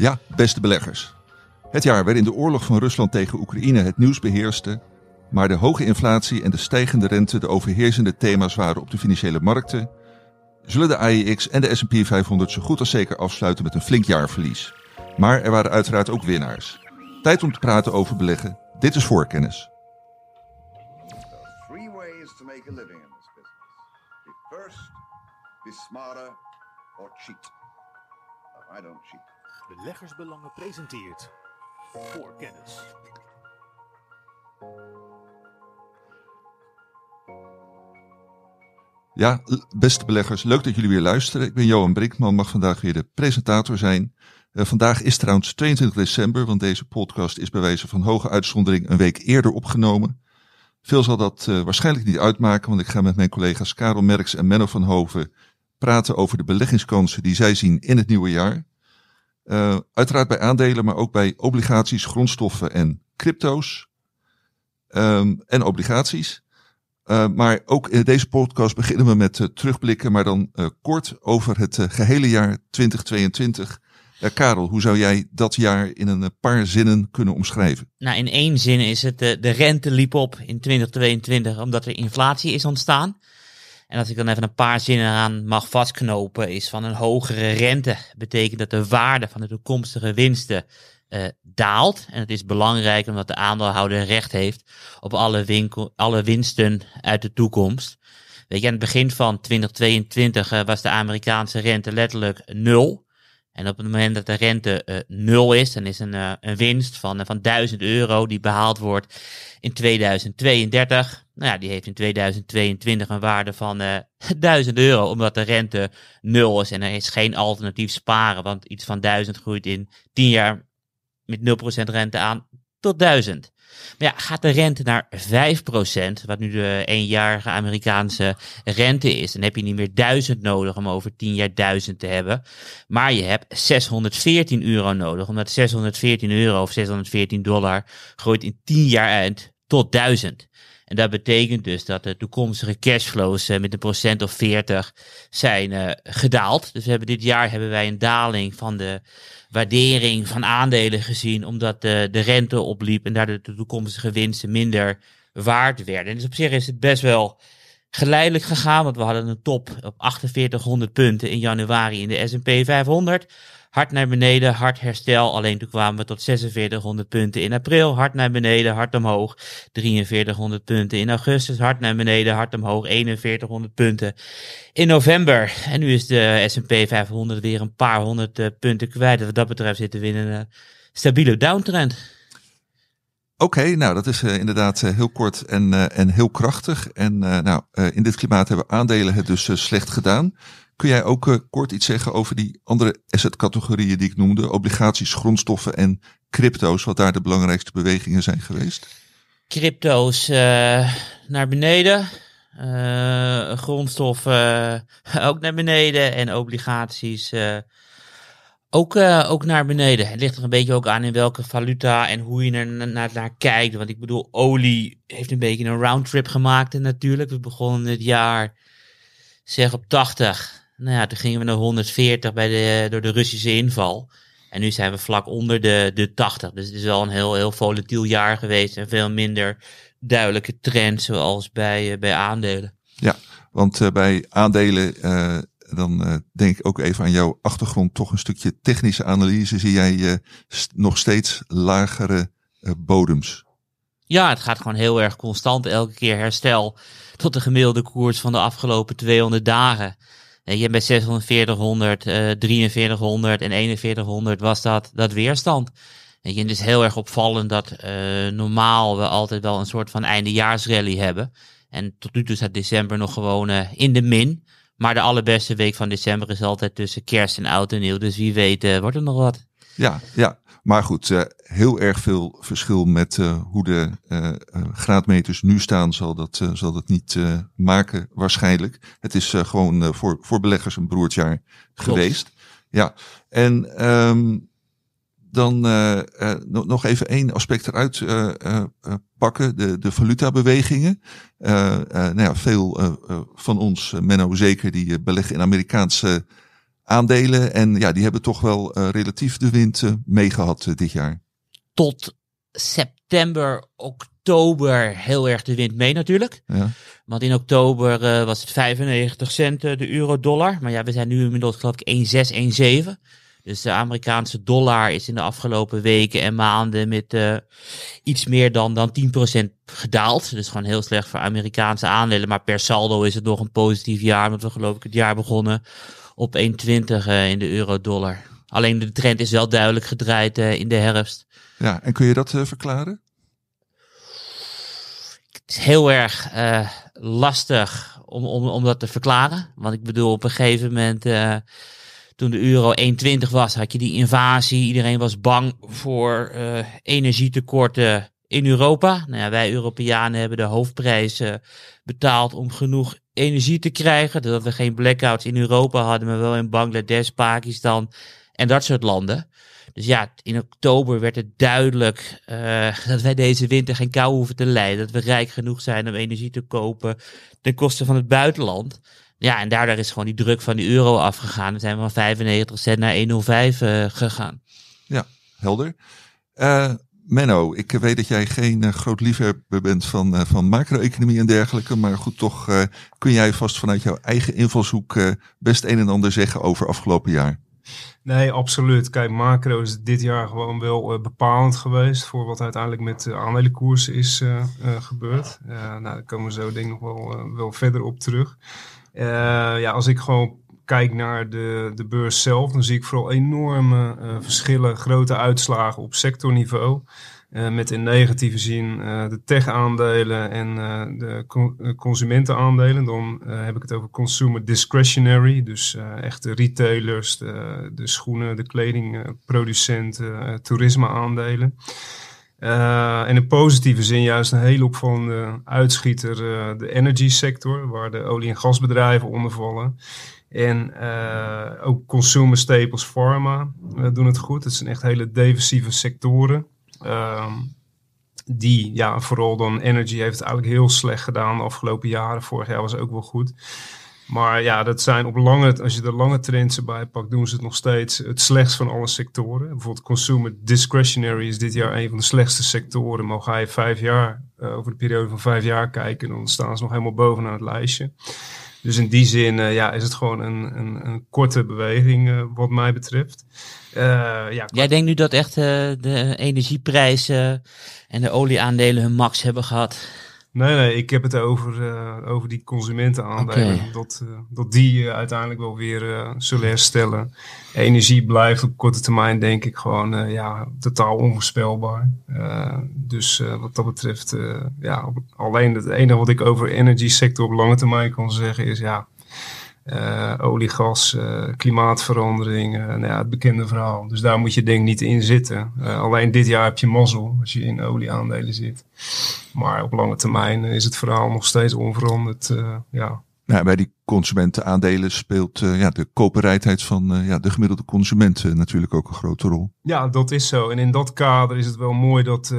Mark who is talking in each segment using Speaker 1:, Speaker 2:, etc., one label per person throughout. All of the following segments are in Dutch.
Speaker 1: Ja, beste beleggers. Het jaar waarin de oorlog van Rusland tegen Oekraïne het nieuws beheerste, maar de hoge inflatie en de stijgende rente de overheersende thema's waren op de financiële markten, zullen de AEX en de S&P 500 zo goed als zeker afsluiten met een flink jaarverlies. Maar er waren uiteraard ook winnaars. Tijd om te praten over beleggen. Dit is voorkennis.
Speaker 2: I don't cheat.
Speaker 3: Beleggersbelangen presenteert voor kennis.
Speaker 1: Ja, beste beleggers, leuk dat jullie weer luisteren. Ik ben Johan Brinkman, mag vandaag weer de presentator zijn. Eh, vandaag is trouwens 22 december, want deze podcast is bij wijze van hoge uitzondering een week eerder opgenomen. Veel zal dat eh, waarschijnlijk niet uitmaken, want ik ga met mijn collega's Karel Merks en Menno van Hoven praten over de beleggingskansen die zij zien in het nieuwe jaar. Eh, uiteraard bij aandelen, maar ook bij obligaties, grondstoffen en crypto's. Ehm, en obligaties. Uh, maar ook in deze podcast beginnen we met uh, terugblikken, maar dan kort over het gehele jaar 2022. Karel, hoe zou jij dat jaar in een paar zinnen kunnen omschrijven?
Speaker 4: Nou, in één zin is het, de rente liep op in 2022 omdat er inflatie is ontstaan. En als ik dan even een paar zinnen aan mag vastknopen, is van een hogere rente betekent dat de waarde van de toekomstige winsten uh, daalt. En het is belangrijk omdat de aandeelhouder recht heeft op alle, alle winsten uit de toekomst. Weet je, aan het begin van 2022 uh, was de Amerikaanse rente letterlijk nul. En op het moment dat de rente uh, nul is, dan is een, een winst van, van 1000 euro die behaald wordt in 2032. Nou ja, die heeft in 2022 een waarde van uh, 1000 euro, omdat de rente nul is en er is geen alternatief sparen, want iets van 1000 groeit in 10 jaar met 0% rente aan tot 1000. Maar ja, gaat de rente naar 5%, wat nu de eenjarige Amerikaanse rente is, dan heb je niet meer 1000 nodig om over 10 jaar 1000 te hebben. Maar je hebt 614 euro nodig, omdat 614 euro of 614 dollar groeit in 10 jaar uit tot 1000. En dat betekent dus dat de toekomstige cashflows uh, met een procent of 40 zijn uh, gedaald. Dus we hebben dit jaar hebben wij een daling van de waardering van aandelen gezien, omdat de, de rente opliep en daardoor de toekomstige winsten minder waard werden. En dus op zich is het best wel geleidelijk gegaan, want we hadden een top op 4800 punten in januari in de S&P 500. Hard naar beneden, hard herstel. Alleen toen kwamen we tot 4600 punten in april. Hard naar beneden, hard omhoog. 4300 punten in augustus. Hard naar beneden, hard omhoog. 4100 punten in november. En nu is de S&P 500 weer een paar honderd uh, punten kwijt. Wat dat betreft zitten we in een uh, stabiele downtrend.
Speaker 1: Oké, nou dat is uh, inderdaad heel kort en, en heel krachtig. En nou, in dit klimaat hebben aandelen het dus slecht gedaan. Kun jij ook kort iets zeggen over die andere assetcategorieën die ik noemde? Obligaties, grondstoffen en crypto's, wat daar de belangrijkste bewegingen zijn geweest?
Speaker 4: Crypto's naar beneden. grondstoffen ook naar beneden. En obligaties ook, ook naar beneden. Het ligt er een beetje ook aan in welke valuta en hoe je er naar, naar kijkt. Want ik bedoel, olie heeft een beetje een roundtrip gemaakt en natuurlijk. We begonnen het jaar, zeg op 80. Nou ja, toen gingen we naar 140 bij de, door de Russische inval. En nu zijn we vlak onder de, de 80. Dus het is wel een heel, heel volatiel jaar geweest. En veel minder duidelijke trend zoals bij, uh, bij aandelen.
Speaker 1: Ja, want uh, bij aandelen uh, dan denk ik ook even aan jouw achtergrond, toch een stukje technische analyse. Zie jij st nog steeds lagere bodems?
Speaker 4: Ja, het gaat gewoon heel erg constant. Elke keer herstel tot de gemiddelde koers van de afgelopen 200 dagen. En je bij 4600, 4300 en 4100 was dat, dat weerstand. En het is heel erg opvallend dat normaal we altijd wel een soort van eindejaarsrally hebben. En tot nu toe staat december nog gewoon in de min. Maar de allerbeste week van december is altijd tussen kerst en oud en nieuw. Dus wie weet wordt er nog wat.
Speaker 1: Ja, ja. Maar goed, uh, heel erg veel verschil met uh, hoe de graadmeters nu staan, zal dat, zal dat niet maken waarschijnlijk. Het is gewoon voor, voor beleggers een broertjaar geweest. Ja, en um, dan nog even één aspect eruit pakken, de, de valutabewegingen. nou ja, veel van ons, Menno zeker, die beleggen in Amerikaanse aandelen. En ja, die hebben toch wel eh, relatief de wind eh, meegehad eh, dit jaar.
Speaker 4: Tot september, oktober heel erg de wind mee natuurlijk.
Speaker 1: Ja.
Speaker 4: Want in oktober was het 95 cent de euro-dollar. Maar ja, we zijn nu inmiddels geloof ik 1,6, 1,7. Dus de Amerikaanse dollar is in de afgelopen weken en maanden met iets meer dan, dan 10% gedaald. Dus gewoon heel slecht voor Amerikaanse aandelen. Maar per saldo is het nog een positief jaar. Want we geloof ik het jaar begonnen op 1,20 eh, in de euro-dollar. Alleen de trend is wel duidelijk gedraaid eh, in de herfst.
Speaker 1: ja, en kun je dat eh, verklaren?
Speaker 4: Het is heel erg lastig om, om, om dat te verklaren. Want ik bedoel, op een gegeven moment, toen de euro 1,20 was, had je die invasie. Iedereen was bang voor energietekorten in Europa. Nou ja, wij Europeanen hebben de hoofdprijs eh, betaald om genoeg energie te krijgen. Dat we geen blackouts in Europa hadden, maar wel in Bangladesh, Pakistan en dat soort landen. Dus ja, in oktober werd het duidelijk eh, dat wij deze winter geen kou hoeven te lijden. Dat we rijk genoeg zijn om energie te kopen ten koste van het buitenland. Ja, en daardoor is gewoon die druk van die euro afgegaan. We zijn van 95 cent naar 1,05 eh, gegaan.
Speaker 1: Helder. Eh, Menno, ik weet dat jij geen eh, groot liefhebber bent van, eh, van macro-economie en dergelijke. Maar goed, toch eh, kun jij vast vanuit jouw eigen invalshoek best een en ander zeggen over afgelopen jaar.
Speaker 5: Nee, absoluut. Kijk, macro is dit jaar gewoon wel bepalend geweest voor wat uiteindelijk met de aandelenkoersen is gebeurd. Nou, daar komen we zo denk ik nog wel, wel verder op terug. Ja, als ik gewoon kijk naar de, de beurs zelf, dan zie ik vooral enorme eh, verschillen, grote uitslagen op sectorniveau. Eh, met in negatieve zin eh, de tech-aandelen en de co- eh, consumentenaandelen. Dan heb ik het over consumer discretionary. Dus echt de retailers, de, de schoenen, de kledingproducenten, toerisme-aandelen. En in positieve zin juist een hele opvallende uitschieter, de energy sector, waar de olie- en gasbedrijven onder vallen. En eh, ook consumer staples, pharma eh, doen het goed. Het zijn echt hele defensieve sectoren. Ehm, die, ja, vooral dan energy heeft het eigenlijk heel slecht gedaan de afgelopen jaren. Vorig jaar was het ook wel goed. Maar ja, dat zijn op lange, als je de lange trends erbij pakt, doen ze het nog steeds het slechtst van alle sectoren. Bijvoorbeeld consumer discretionary is dit jaar een van de slechtste sectoren. Maar ga je vijf jaar, eh, over de periode van vijf jaar kijken, dan staan ze nog helemaal bovenaan het lijstje. Dus in die zin eh, ja, is het gewoon een, een, een korte beweging eh, wat mij betreft. Eh, ja,
Speaker 4: Jij denkt nu dat echt de energieprijzen en de olieaandelen hun max hebben gehad?
Speaker 5: Nee, nee, ik heb het over, eh, over die consumentenaandelen. Dat, eh, dat die eh, uiteindelijk wel weer zullen herstellen. Energie blijft op korte termijn, denk ik, gewoon ja, totaal onvoorspelbaar. Dus wat dat betreft, ja, alleen het enige wat ik over energy sector op lange termijn kan zeggen is ja. Eh, olie, gas, eh, klimaatverandering, eh, nou ja, het bekende verhaal. Dus daar moet je denk ik niet in zitten. Alleen dit jaar heb je mazzel als je in olieaandelen zit. Maar op lange termijn is het verhaal nog steeds onveranderd. ja.
Speaker 1: Nou, bij die consumentenaandelen speelt ja, de koopbereidheid van ja, de gemiddelde consument natuurlijk ook een grote rol.
Speaker 5: ja, dat is zo. En in dat kader is het wel mooi dat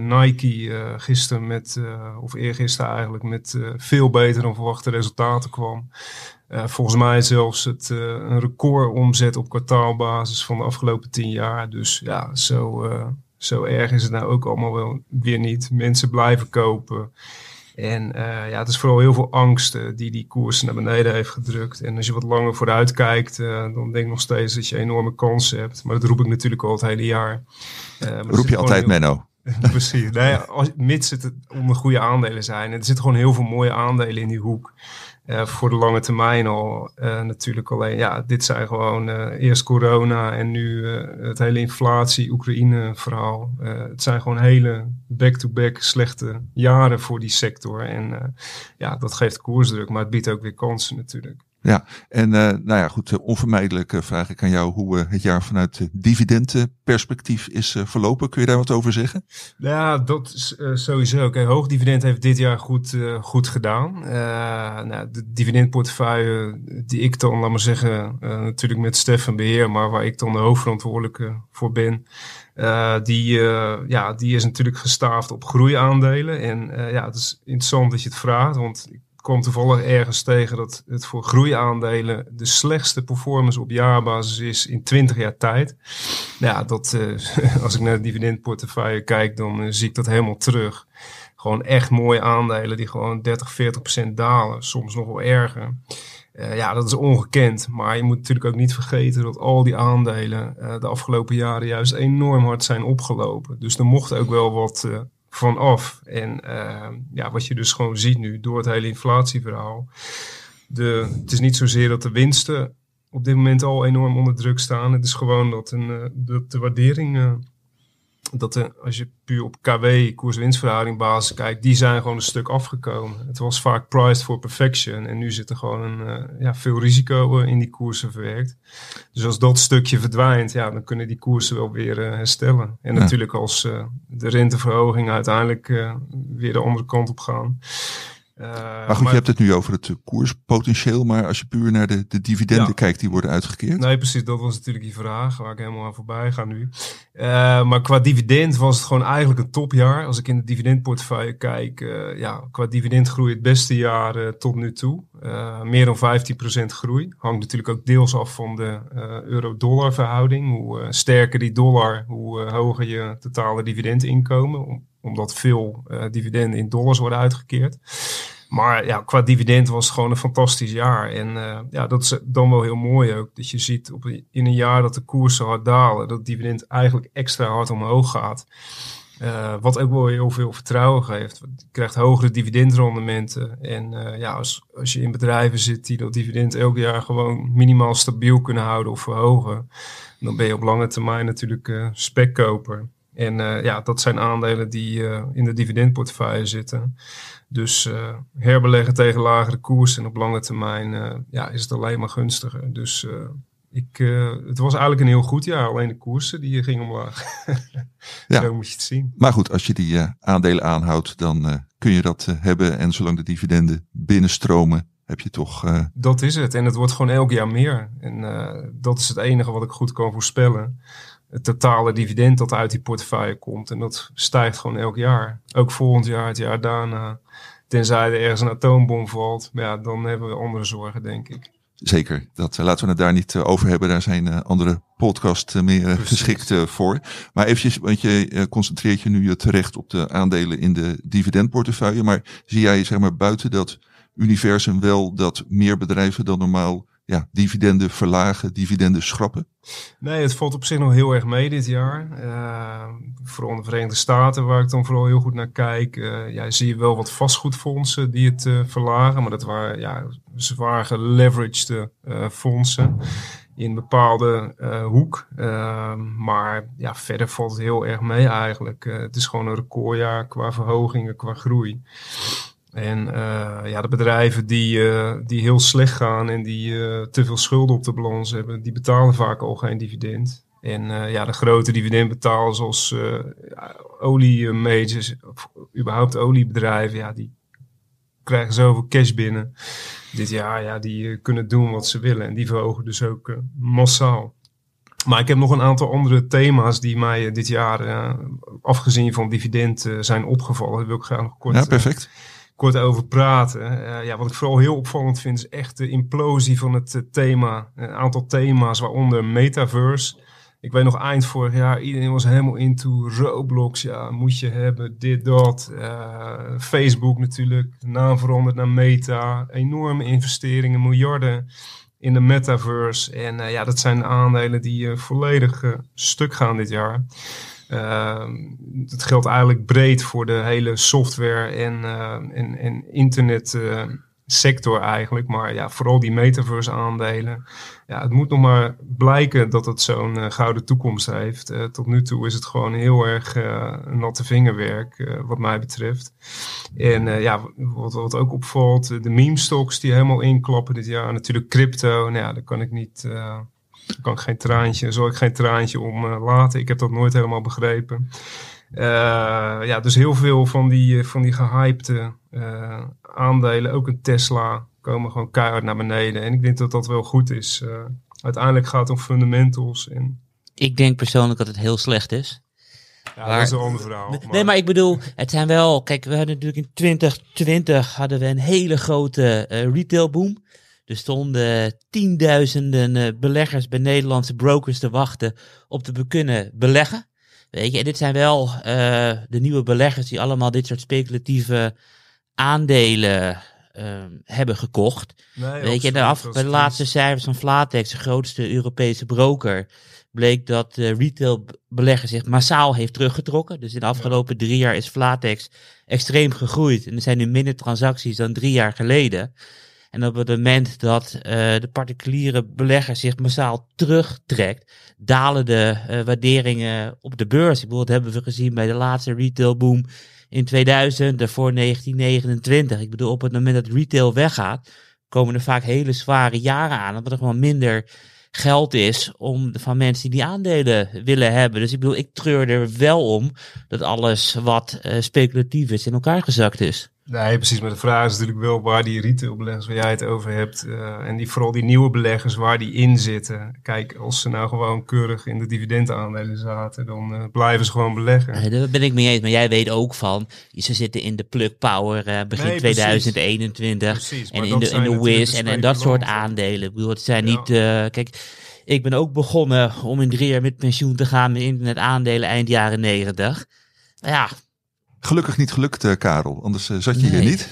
Speaker 5: Nike gisteren met, of eergisteren eigenlijk, met veel beter dan verwachte resultaten kwam. Eh, volgens mij zelfs het, eh, een record omzet op kwartaalbasis van de afgelopen tien jaar. Dus ja, zo, eh, zo erg is het nou ook allemaal wel weer niet. Mensen blijven kopen. En ja, het is vooral heel veel angst die die koersen naar beneden heeft gedrukt. En als je wat langer vooruit kijkt, dan denk ik nog steeds dat je enorme kansen hebt. Maar dat roep ik natuurlijk al het hele jaar.
Speaker 1: Roep je altijd,
Speaker 5: heel-
Speaker 1: Menno.
Speaker 5: Precies. Als, mits het onder goede aandelen zijn. En er zitten gewoon heel veel mooie aandelen in die hoek. Eh, voor de lange termijn al eh, natuurlijk alleen. Ja, dit zijn gewoon eh, eerst corona en nu het hele inflatie-Oekraïne verhaal. Eh, het zijn gewoon hele back-to-back slechte jaren voor die sector. En ja, dat geeft koersdruk, maar het biedt ook weer kansen natuurlijk.
Speaker 1: En eh, nou ja, goed, eh, onvermijdelijk eh, vraag ik aan jou hoe het jaar vanuit dividendenperspectief is verlopen. Kun je daar wat over zeggen?
Speaker 5: Ja, dat is sowieso. Kijk, hoogdividend heeft dit jaar goed, goed gedaan. Nou, de dividendportefeuille die ik dan, laat maar zeggen, natuurlijk met Stefan beheer, maar waar ik dan de hoofdverantwoordelijke voor ben. die, ja, die is natuurlijk gestaafd op groeiaandelen. En ja, het is interessant dat je het vraagt, want ik kwam toevallig ergens tegen dat het voor groeiaandelen de slechtste performance op jaarbasis is in 20 jaar tijd. Ja, dat, uh, als ik naar de dividendportefeuille kijk, dan uh, zie ik dat helemaal terug. Gewoon echt mooie aandelen die gewoon 30, 40 procent dalen, soms nog wel erger. Uh, ja, dat is ongekend. Maar je moet natuurlijk ook niet vergeten dat al die aandelen de afgelopen jaren juist enorm hard zijn opgelopen. Dus er mocht ook wel wat vanaf. En uh, ja, wat je dus gewoon ziet nu door het hele inflatieverhaal. De, het is niet zozeer dat de winsten op dit moment al enorm onder druk staan. Het is gewoon dat, een, uh, dat de waardering uh, dat de, als je puur op KW, koers-winstverhouding basis kijkt, die zijn gewoon een stuk afgekomen. Het was vaak priced for perfection en nu zit er gewoon een, uh, ja, veel risico in die koersen verwerkt. Dus als dat stukje verdwijnt, ja, dan kunnen die koersen wel weer uh, herstellen. En ja. natuurlijk als de renteverhogingen uiteindelijk weer de andere kant op gaan.
Speaker 1: Uh, maar goed, maar, je hebt het nu over het koerspotentieel, maar als je puur naar de, de dividenden ja. kijkt die worden uitgekeerd.
Speaker 5: Nee, precies, dat was natuurlijk die vraag waar ik helemaal aan voorbij ga nu. Uh, maar qua dividend was het gewoon eigenlijk een topjaar. Als ik in de dividendportefeuille kijk, uh, ja, qua dividendgroei het beste jaar tot nu toe. meer dan 15% groei. Hangt natuurlijk ook deels af van de euro-dollar verhouding. Hoe sterker die dollar, hoe hoger je totale dividendinkomen omdat veel uh, dividenden in dollars worden uitgekeerd. Maar ja, qua dividend was het gewoon een fantastisch jaar. En uh, ja, dat is dan wel heel mooi ook. Dat je ziet op, in een jaar dat de koersen hard dalen, dat dividend eigenlijk extra hard omhoog gaat. Uh, wat ook wel heel veel vertrouwen geeft. Je krijgt hogere dividendrendementen. En ja, als, als je in bedrijven zit die dat dividend elk jaar gewoon minimaal stabiel kunnen houden of verhogen, dan ben je op lange termijn natuurlijk uh, spekkoper. En uh, ja, dat zijn aandelen die uh, in de dividendportefeuille zitten. Dus uh, herbeleggen tegen lagere koers en op lange termijn ja, is het alleen maar gunstiger. Dus ik, het was eigenlijk een heel goed jaar. Alleen de koersen die gingen omlaag. ja. Zo moet je het zien.
Speaker 1: Maar goed, als je die aandelen aanhoudt, dan kun je dat hebben. En zolang de dividenden binnenstromen, heb je toch...
Speaker 5: Dat is het. En het wordt gewoon elk jaar meer. En dat is het enige wat ik goed kan voorspellen het totale dividend dat uit die portefeuille komt. En dat stijgt gewoon elk jaar. Ook volgend jaar, het jaar daarna. Tenzij er ergens een atoombom valt, ja, dan hebben we andere zorgen, denk ik.
Speaker 1: Zeker, dat uh, laten we het daar niet uh, over hebben. Daar zijn uh, andere podcasts meer geschikt voor. Maar eventjes, want je concentreert je nu terecht op de aandelen in de dividendportefeuille. Maar zie jij zeg maar buiten dat universum wel dat meer bedrijven dan normaal ja, dividenden verlagen, dividenden schrappen?
Speaker 5: Nee, het valt op zich nog heel erg mee dit jaar. Uh, vooral in de Verenigde Staten, waar ik dan vooral heel goed naar kijk. Uh, ja, zie je wel wat vastgoedfondsen die het uh, verlagen. Maar dat waren ja, zwaar geleveraged fondsen in bepaalde hoek. maar ja, verder valt het heel erg mee eigenlijk. het is gewoon een recordjaar qua verhogingen, qua groei. En uh, ja, de bedrijven die, uh, die heel slecht gaan en die uh, te veel schulden op de balans hebben, die betalen vaak al geen dividend. En ja, de grote dividendbetalers zoals olie majors, of überhaupt oliebedrijven, ja, die krijgen zoveel cash binnen. Dit jaar, ja, die kunnen doen wat ze willen. En die verhogen dus ook massaal. Maar ik heb nog een aantal andere thema's die mij dit jaar, afgezien van dividend, zijn opgevallen. Dat wil ik graag nog kort...
Speaker 1: Ja, perfect
Speaker 5: kort over praten. Uh, ja, wat ik vooral heel opvallend vind is echt de implosie van het uh, thema. Een aantal thema's, waaronder metaverse. Ik weet nog eind vorig jaar, iedereen was helemaal into Roblox. Ja, moet je hebben, dit, dat. Uh, Facebook natuurlijk, naam veranderd naar Meta. Enorme investeringen, miljarden in de metaverse. En ja, dat zijn aandelen die volledig stuk gaan dit jaar. Dat geldt eigenlijk breed voor de hele software en, uh, en, en uh, sector eigenlijk. Maar ja, vooral die metaverse aandelen. Ja, het moet nog maar blijken dat het zo'n uh, gouden toekomst heeft. Uh, tot nu toe is het gewoon heel erg uh, natte vingerwerk wat mij betreft. En ja, wat, wat ook opvalt, de meme stocks die helemaal inklappen dit jaar. Natuurlijk crypto, nou ja, daar kan ik niet kan ik geen traantje, zal ik geen traantje om uh, laten. Ik heb dat nooit helemaal begrepen. Uh, ja, dus heel veel van die, eh, van die gehypte uh, aandelen, ook een Tesla, komen gewoon keihard naar beneden. En ik denk dat dat wel goed is. uiteindelijk gaat het om fundamentals. En...
Speaker 4: Ik denk persoonlijk dat het heel slecht is.
Speaker 5: Ja,
Speaker 4: Maar-
Speaker 5: dat is een ander verhaal.
Speaker 4: Nee, maar ik bedoel, het zijn wel. Kijk, we hadden natuurlijk in 2020 hadden we een hele grote eh retailboom. Er stonden tienduizenden eh, beleggers bij Nederlandse brokers te wachten op te kunnen beleggen. Weet je, en dit zijn wel eh, de nieuwe beleggers die allemaal dit soort speculatieve aandelen ehm, hebben gekocht.
Speaker 5: Nee,
Speaker 4: Weet je, de, af, bij de laatste cijfers van Flatex, de grootste Europese broker, bleek dat de retailbelegger zich massaal heeft teruggetrokken. Dus in de afgelopen drie jaar is Flatex extreem gegroeid. En er zijn nu minder transacties dan drie jaar geleden. En op het moment dat eh, de particuliere belegger zich massaal terugtrekt, dalen de eh, waarderingen op de beurs. Ik bedoel, dat hebben we gezien bij de laatste retailboom in 2000, daarvoor 1929. Ik bedoel, op het moment dat retail weggaat, komen er vaak hele zware jaren aan. Omdat er gewoon minder geld is om van mensen die die aandelen willen hebben. Dus ik bedoel, ik treur er wel om dat alles wat eh, speculatief is in elkaar gezakt is.
Speaker 5: Nee, precies. Maar de vraag is natuurlijk wel waar die retailbeleggers waar jij het over hebt. eh, en die, vooral die nieuwe beleggers waar die in zitten. Kijk, als ze nou gewoon keurig in de dividendaandelen zaten, dan eh, blijven ze gewoon beleggen.
Speaker 4: Eh, Daar ben ik mee eens, maar jij weet ook van, ze zitten in de plug power eh, begin
Speaker 5: Nee, precies.
Speaker 4: 2021
Speaker 5: Precies,
Speaker 4: en in de, in de
Speaker 5: de
Speaker 4: en, en dat soort aandelen. Ik bedoel, het zijn
Speaker 5: Ja.
Speaker 4: niet, kijk, ik ben ook begonnen om in drie jaar met pensioen te gaan met internet aandelen eind jaren 90. Nou Ja,
Speaker 1: Gelukkig niet gelukt, eh, Karel. Anders eh, zat je hier niet.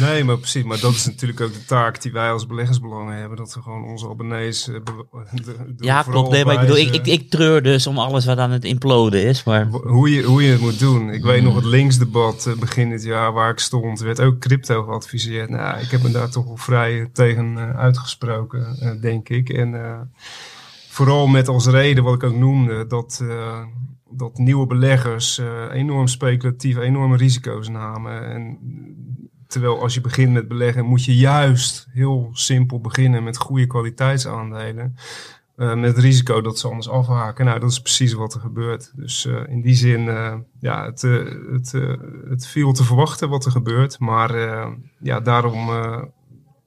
Speaker 5: Nee, maar precies. Maar dat is natuurlijk ook de taak die wij als beleggersbelangen hebben. Dat we gewoon onze abonnees... eh, de- de-
Speaker 4: ja klopt. Nee, maar ik bedoel, ik, ik, ik treur dus om alles wat aan het imploden is. Maar
Speaker 5: Hoe je, hoe je het moet doen. Ik weet nog
Speaker 4: Hmm.
Speaker 5: het linksdebat begin dit jaar waar ik stond. werd ook crypto geadviseerd. Nou, ik heb me daar toch wel vrij tegen uitgesproken, eh, denk ik. En eh, vooral met als reden wat ik ook noemde. Dat, eh, dat nieuwe beleggers eh, enorm speculatief, enorme risico's namen. En terwijl als je begint met beleggen moet je juist heel simpel beginnen met goede kwaliteitsaandelen. Eh, met het risico dat ze anders afhaken. Nou, dat is precies wat er gebeurt. Dus eh, in die zin, ja, het, het, het viel te verwachten wat er gebeurt. Maar ja, daarom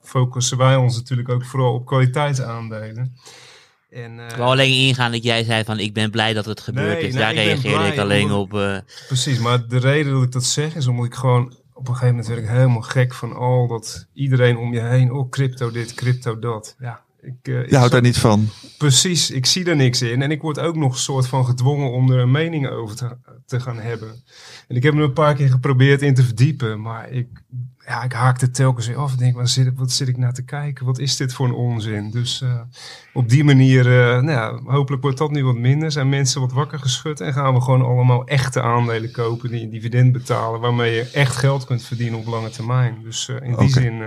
Speaker 5: focussen wij ons natuurlijk ook vooral op kwaliteitsaandelen. En, eh,
Speaker 4: ik wou alleen ingaan dat jij zei van ik ben blij dat het gebeurd
Speaker 5: Nee,
Speaker 4: is.
Speaker 5: nee,
Speaker 4: Daar
Speaker 5: ik ben
Speaker 4: reageerde
Speaker 5: blij
Speaker 4: ik alleen
Speaker 5: omdat-
Speaker 4: op. eh,
Speaker 5: Precies, maar de reden dat ik dat zeg is omdat ik gewoon op een gegeven moment werd ik helemaal gek van al dat iedereen om je heen, oh crypto dit, crypto dat. Ja, ik, eh, ik
Speaker 1: Je houdt daar niet van.
Speaker 5: Precies, ik zie er niks in. En ik word ook nog een soort van gedwongen om er een mening over te, te gaan hebben. En ik heb me een paar keer geprobeerd in te verdiepen, maar ik, ja, ik haakte telkens weer af. Ik denk, wat zit, ik- wat zit ik naar te kijken? Wat is dit voor een onzin? Dus eh, op die manier, eh, nou ja, hopelijk wordt dat nu wat minder. Zijn mensen wat wakker geschud en gaan we gewoon allemaal echte aandelen kopen die een dividend betalen, waarmee je echt geld kunt verdienen op lange termijn. Dus eh, in die zin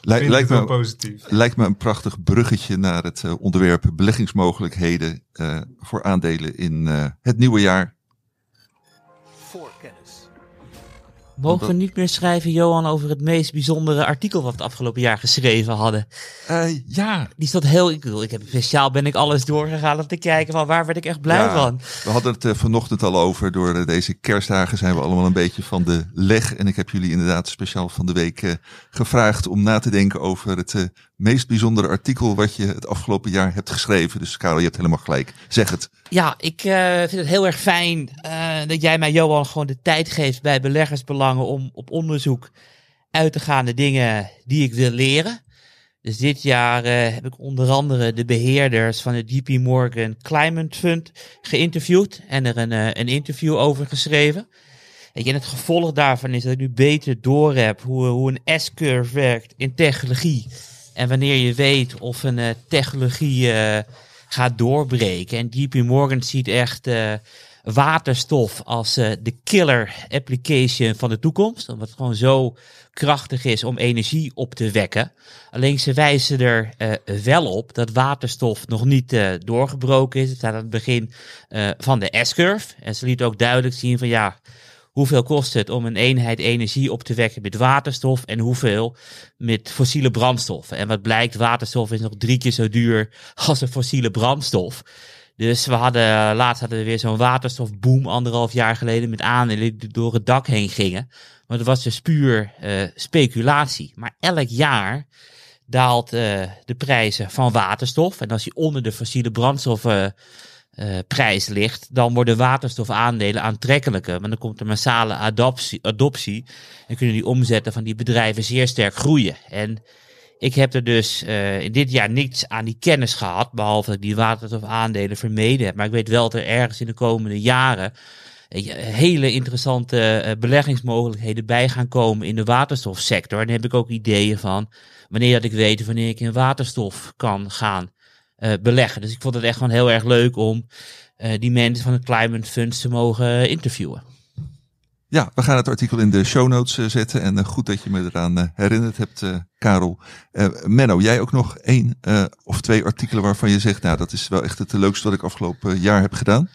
Speaker 1: Lij- lijkt,
Speaker 5: het wel
Speaker 1: me,
Speaker 5: positief.
Speaker 1: lijkt me een prachtig bruggetje naar het onderwerp beleggingsmogelijkheden voor aandelen in het nieuwe jaar.
Speaker 4: Mogen we niet meer schrijven, Johan, over het meest bijzondere artikel wat we het afgelopen jaar geschreven hadden?
Speaker 1: Eh, ja,
Speaker 4: Die stond heel, ik bedoel, ik heb speciaal ben ik alles doorgegaan om te kijken van waar werd ik echt blij
Speaker 1: Ja.
Speaker 4: van.
Speaker 1: we hadden het eh, vanochtend al over. Door eh, deze kerstdagen zijn we allemaal een beetje van de leg. En ik heb jullie inderdaad speciaal van de week gevraagd om na te denken over het meest bijzondere artikel wat je het afgelopen jaar hebt geschreven. Dus Karel, je hebt helemaal gelijk. Zeg het.
Speaker 4: Ja, ik eh, vind het heel erg fijn eh, dat jij mij, Johan, gewoon de tijd geeft bij beleggersbelangen om op onderzoek uit te gaan de dingen die ik wil leren. Dus dit jaar eh, heb ik onder andere de beheerders van het JP Morgan Climate Fund geïnterviewd en er een, een interview over geschreven. En het gevolg daarvan is dat ik nu beter doorheb hoe, hoe een S-curve werkt in technologie. En wanneer je weet of een eh, technologie eh, gaat doorbreken. En JP Morgan ziet echt eh, waterstof als de killer application van de toekomst. Omdat het gewoon zo krachtig is om energie op te wekken. Alleen ze wijzen er wel op dat waterstof nog niet doorgebroken is. Het staat aan het begin van de S-curve. En ze liet ook duidelijk zien van ja, hoeveel kost het om een eenheid energie op te wekken met waterstof en hoeveel met fossiele brandstoffen. En wat blijkt, waterstof is nog drie keer zo duur als een fossiele brandstof. Dus we hadden, laatst hadden we weer zo'n waterstofboom anderhalf jaar geleden met aandelen die door het dak heen gingen. Maar dat was dus puur eh, speculatie. Maar elk jaar daalt eh, de prijzen van waterstof. En als die onder de fossiele brandstoffen eh, prijs ligt, dan worden waterstofaandelen aantrekkelijker. Want dan komt er massale adoptie, adoptie en kunnen die omzetten van die bedrijven zeer sterk groeien. En ik heb er dus uh, in dit jaar niets aan die kennis gehad, behalve dat ik die waterstofaandelen vermeden heb. Maar ik weet wel dat er ergens in de komende jaren hele interessante beleggingsmogelijkheden bij gaan komen in de waterstofsector. En daar heb ik ook ideeën van wanneer dat ik weet wanneer ik in waterstof kan gaan uh, beleggen. Dus ik vond het echt gewoon heel erg leuk om uh, die mensen van het Climate Funds te mogen interviewen.
Speaker 1: Ja, we gaan het artikel in de show notes zetten. En goed dat je me eraan herinnerd hebt, Karel. Menno, jij ook nog één of twee artikelen waarvan je zegt, nou dat is wel echt het leukste wat ik afgelopen jaar heb gedaan?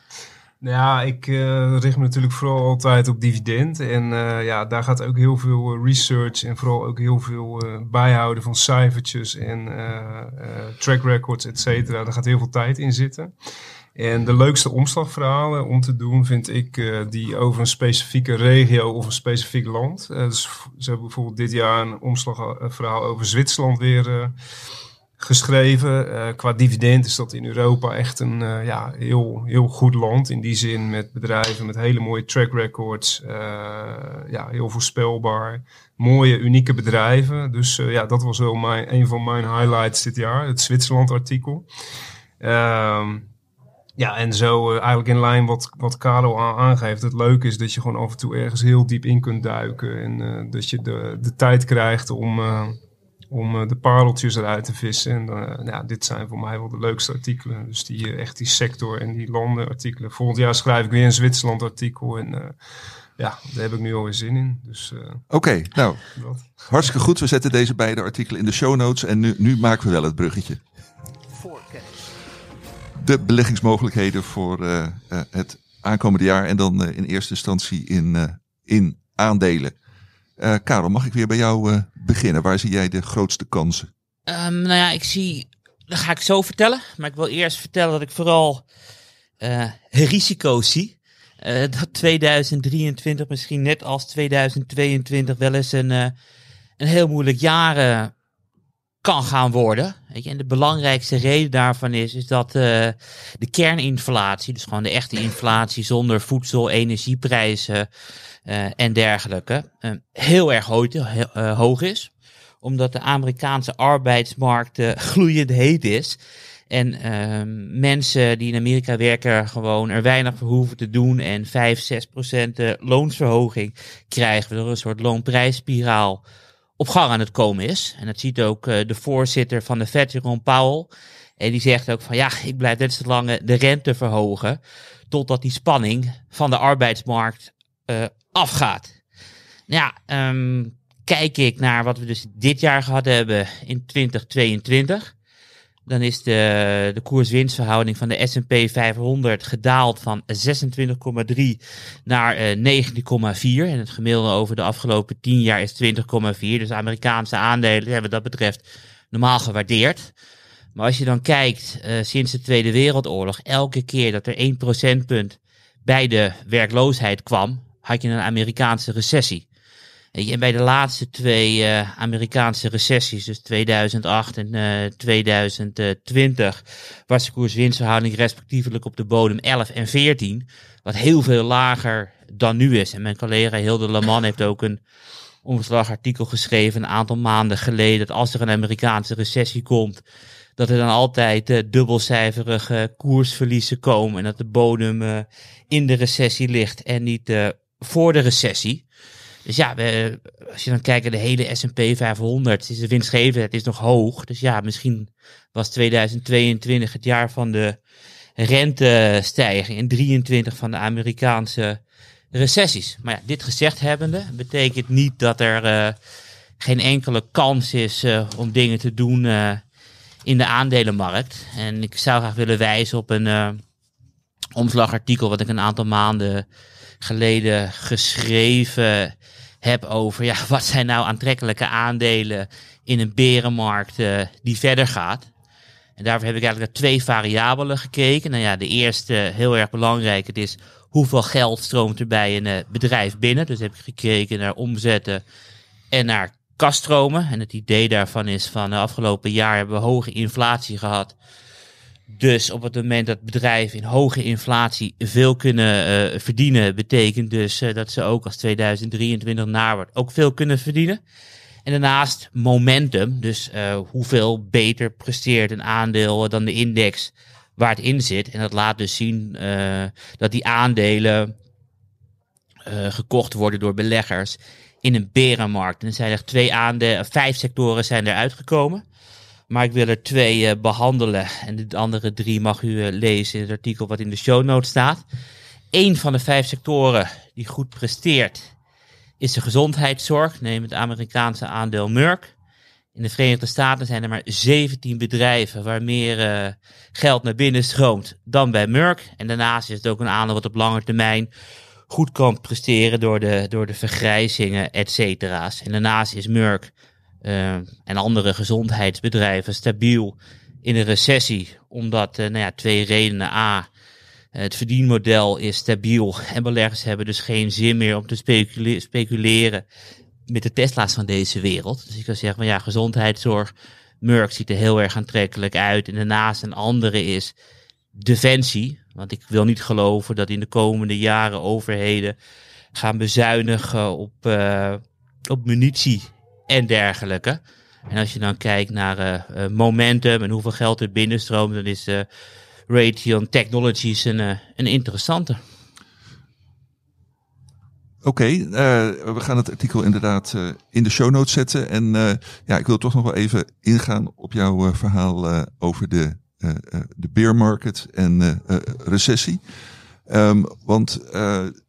Speaker 5: Nou ja, ik uh, richt me natuurlijk vooral altijd op dividend. En uh, ja, daar gaat ook heel veel uh, research en vooral ook heel veel bijhouden van cijfertjes en track records, et cetera. Daar gaat heel veel tijd in zitten. En de leukste omslagverhalen om te doen vind ik die over een specifieke regio of een specifiek land. dus ze hebben bijvoorbeeld dit jaar een omslagverhaal over Zwitserland weer geschreven. Uh, qua dividend is dat in Europa echt een uh, ja, heel, heel goed land. In die zin met bedrijven met hele mooie track records. Uh, ja, heel voorspelbaar. Mooie, unieke bedrijven. Dus ja, dat was wel mijn, een van mijn highlights dit jaar. Het Zwitserland artikel. Ehm, ja, en zo eigenlijk in lijn wat, wat Carlo aangeeft. Het leuke is dat je gewoon af en toe ergens heel diep in kunt duiken. En dat je de, de tijd krijgt om om uh, de pareltjes eruit te vissen. En uh, ja, dit zijn voor mij wel de leukste artikelen. Dus die, uh, echt die sector en die landen artikelen. Volgend jaar schrijf ik weer een Zwitserland artikel. En ja, daar heb ik nu alweer zin in. Dus,
Speaker 1: Oké, okay, nou, hartstikke goed. We zetten deze beide artikelen in de show notes. En nu, nu maken we wel het bruggetje. De beleggingsmogelijkheden voor het aankomende jaar. En dan in eerste instantie in, in aandelen. Uh, Karel, mag ik weer bij jou uh, beginnen? Waar zie jij de grootste kansen?
Speaker 4: Um, nou ja, ik zie, dat ga ik zo vertellen. Maar ik wil eerst vertellen dat ik vooral uh, risico's zie. dat 2023 misschien net als 2022 wel eens een, een heel moeilijk jaar kan gaan worden. Weet je? En de belangrijkste reden daarvan is, is dat de kerninflatie, dus gewoon de echte inflatie zonder voedsel, energieprijzen, uh, en dergelijke uh, heel erg hoog, uh, hoog is. Omdat de Amerikaanse arbeidsmarkt gloeiend heet is. En ehm, mensen die in Amerika werken gewoon er weinig voor hoeven te doen. En 5, 6 procent loonsverhoging krijgen. Waardoor een soort loonprijsspiraal op gang aan het komen is. En dat ziet ook de voorzitter van de Fed, Jerome Powell. En die zegt ook van ja, ik blijf net zo lang de rente verhogen. Totdat die spanning van de arbeidsmarkt uh, afgaat. Ja, um, kijk ik naar wat we dus dit jaar gehad hebben in 2022. Dan is de, de koers-winstverhouding van de S&P 500 gedaald van 26,3 naar uh, 19,4. En het gemiddelde over de afgelopen 10 jaar is 20,4. Dus Amerikaanse aandelen hebben dat betreft normaal gewaardeerd. Maar als je dan kijkt, uh, sinds de Tweede Wereldoorlog, elke keer dat er 1 procentpunt bij de werkloosheid kwam, had je een Amerikaanse recessie. En bij de laatste twee uh, Amerikaanse recessies, dus 2008 en uh, eh, 2020, was de koers-winstverhouding respectievelijk op de bodem 11 en 14. Wat heel veel lager dan nu is. En mijn collega Hilde Leman heeft ook een omslagartikel geschreven een aantal maanden geleden. Dat als er een Amerikaanse recessie komt, dat er dan altijd uh, dubbelcijferige koersverliezen komen. En dat de bodem in de recessie ligt en niet voor de recessie. Dus ja, als je dan kijkt naar de hele S&P 500, is de winstgevendheid is nog hoog. Dus ja, misschien was 2022 het jaar van de rentestijging en 23 van de Amerikaanse recessies. Maar ja, dit gezegd hebbende betekent niet dat er uh, geen enkele kans is uh, om dingen te doen uh, in de aandelenmarkt. En ik zou graag willen wijzen op een omslagartikel wat ik een aantal maanden geleden geschreven heb over ja, wat zijn nou aantrekkelijke aandelen in een berenmarkt uh, die verder gaat. En daarvoor heb ik eigenlijk naar twee variabelen gekeken. Nou ja, de eerste, heel erg belangrijk, het is hoeveel geld stroomt er bij een uh, bedrijf binnen. Dus heb ik gekeken naar omzetten en naar kaststromen. En het idee daarvan is van de afgelopen jaar hebben we hoge inflatie gehad. Dus op het moment dat bedrijven in hoge inflatie veel kunnen eh, verdienen, betekent dus eh, dat ze ook als 2023 naar wordt ook veel kunnen verdienen. En daarnaast momentum, dus eh, hoeveel beter presteert een aandeel dan de index waar het in zit. En dat laat dus zien dat die aandelen gekocht worden door beleggers in een berenmarkt. En er zijn er twee aandelen, vijf sectoren zijn er uitgekomen. Maar ik wil er twee eh, behandelen. En de andere drie mag u eh, lezen in het artikel wat in de show notes staat. Eén van de vijf sectoren die goed presteert is de gezondheidszorg. Neem het Amerikaanse aandeel Merck. In de Verenigde Staten zijn er maar 17 bedrijven waar meer eh, geld naar binnen stroomt dan bij Merck. En daarnaast is het ook een aandeel wat op lange termijn goed kan presteren door de, door de vergrijzingen, et cetera's. En daarnaast is Merck eh, en andere gezondheidsbedrijven stabiel in een recessie, omdat, eh, nou ja, twee redenen. A, het verdienmodel is stabiel en beleggers hebben dus geen zin meer om te specule- speculeren met de Tesla's van deze wereld. Dus ik zou zeggen, van ja, gezondheidszorg, Merck ziet er heel erg aantrekkelijk uit. En daarnaast een andere is defensie. Want ik wil niet geloven dat in de komende jaren overheden gaan bezuinigen op, eh, op munitie en dergelijke. En als je dan kijkt naar eh, eh, momentum en hoeveel geld er binnenstroomt, dan is eh Raytheon Technologies een, een interessante.
Speaker 1: Oké, we gaan het artikel inderdaad in de show notes zetten. En ja, ik wil toch nog wel even ingaan op jouw verhaal over de, de market en recessie. Ehm, want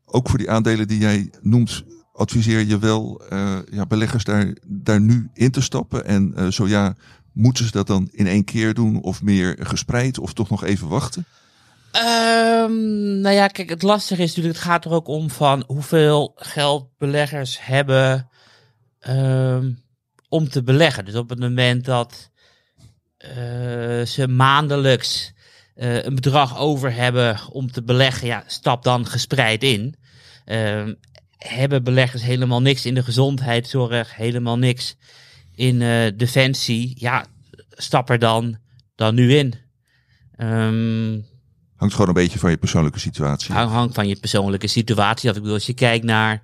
Speaker 1: ook voor die aandelen die jij noemt, adviseer je wel eh, ja, beleggers daar, daar nu in te stappen. En eh, zo ja, moeten ze dat dan in één keer doen of meer gespreid of toch nog even wachten?
Speaker 4: Ehm, nou ja, kijk, het lastige is natuurlijk, het gaat er ook om van hoeveel geld beleggers hebben ehm, om te beleggen. Dus op het moment dat eh, ze maandelijks een bedrag over hebben om te beleggen, ja, stap dan gespreid in. Ehm, hebben beleggers helemaal niks in de gezondheidszorg, helemaal niks in eh, defensie, ja, stap er dan, dan nu in. Ehm
Speaker 1: Hangt gewoon een beetje van je persoonlijke situatie.
Speaker 4: Hang, hangt van je persoonlijke situatie af. Ik bedoel, als je kijkt naar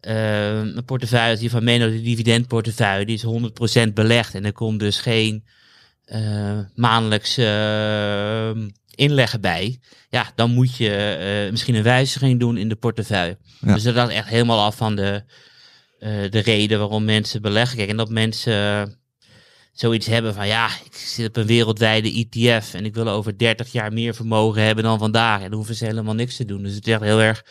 Speaker 4: eh, een portefeuille die van Menno, de dividendportefeuille, die is 100% belegd. En er komt dus geen eh maandelijks eh, inleggen bij. Ja, dan moet je eh, misschien een wijziging doen in de portefeuille.
Speaker 1: Ja.
Speaker 4: Dus dat is echt helemaal af van de, eh, de reden waarom mensen beleggen. Kijk, en dat mensen eh, zoiets hebben van ja, ik zit op een wereldwijde ETF en ik wil over 30 jaar meer vermogen hebben dan vandaag. En dan hoeven ze helemaal niks te doen. Dus het is echt heel erg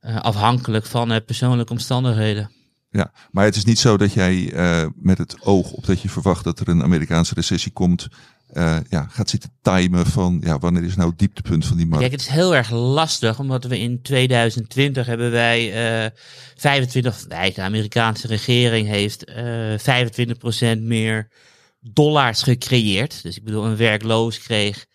Speaker 4: afhankelijk van persoonlijke omstandigheden.
Speaker 1: Ja, maar het is niet zo dat jij met het oog op dat je verwacht dat er een Amerikaanse recessie komt, eh, ja, gaat zitten timen van ja, wanneer is nou het dieptepunt van die markt?
Speaker 4: Kijk, het is heel erg lastig, omdat we in 2020 hebben wij eh 25, wij, de Amerikaanse regering heeft eh 25% meer dollars gecreëerd. Dus ik bedoel, een werkloos kreeg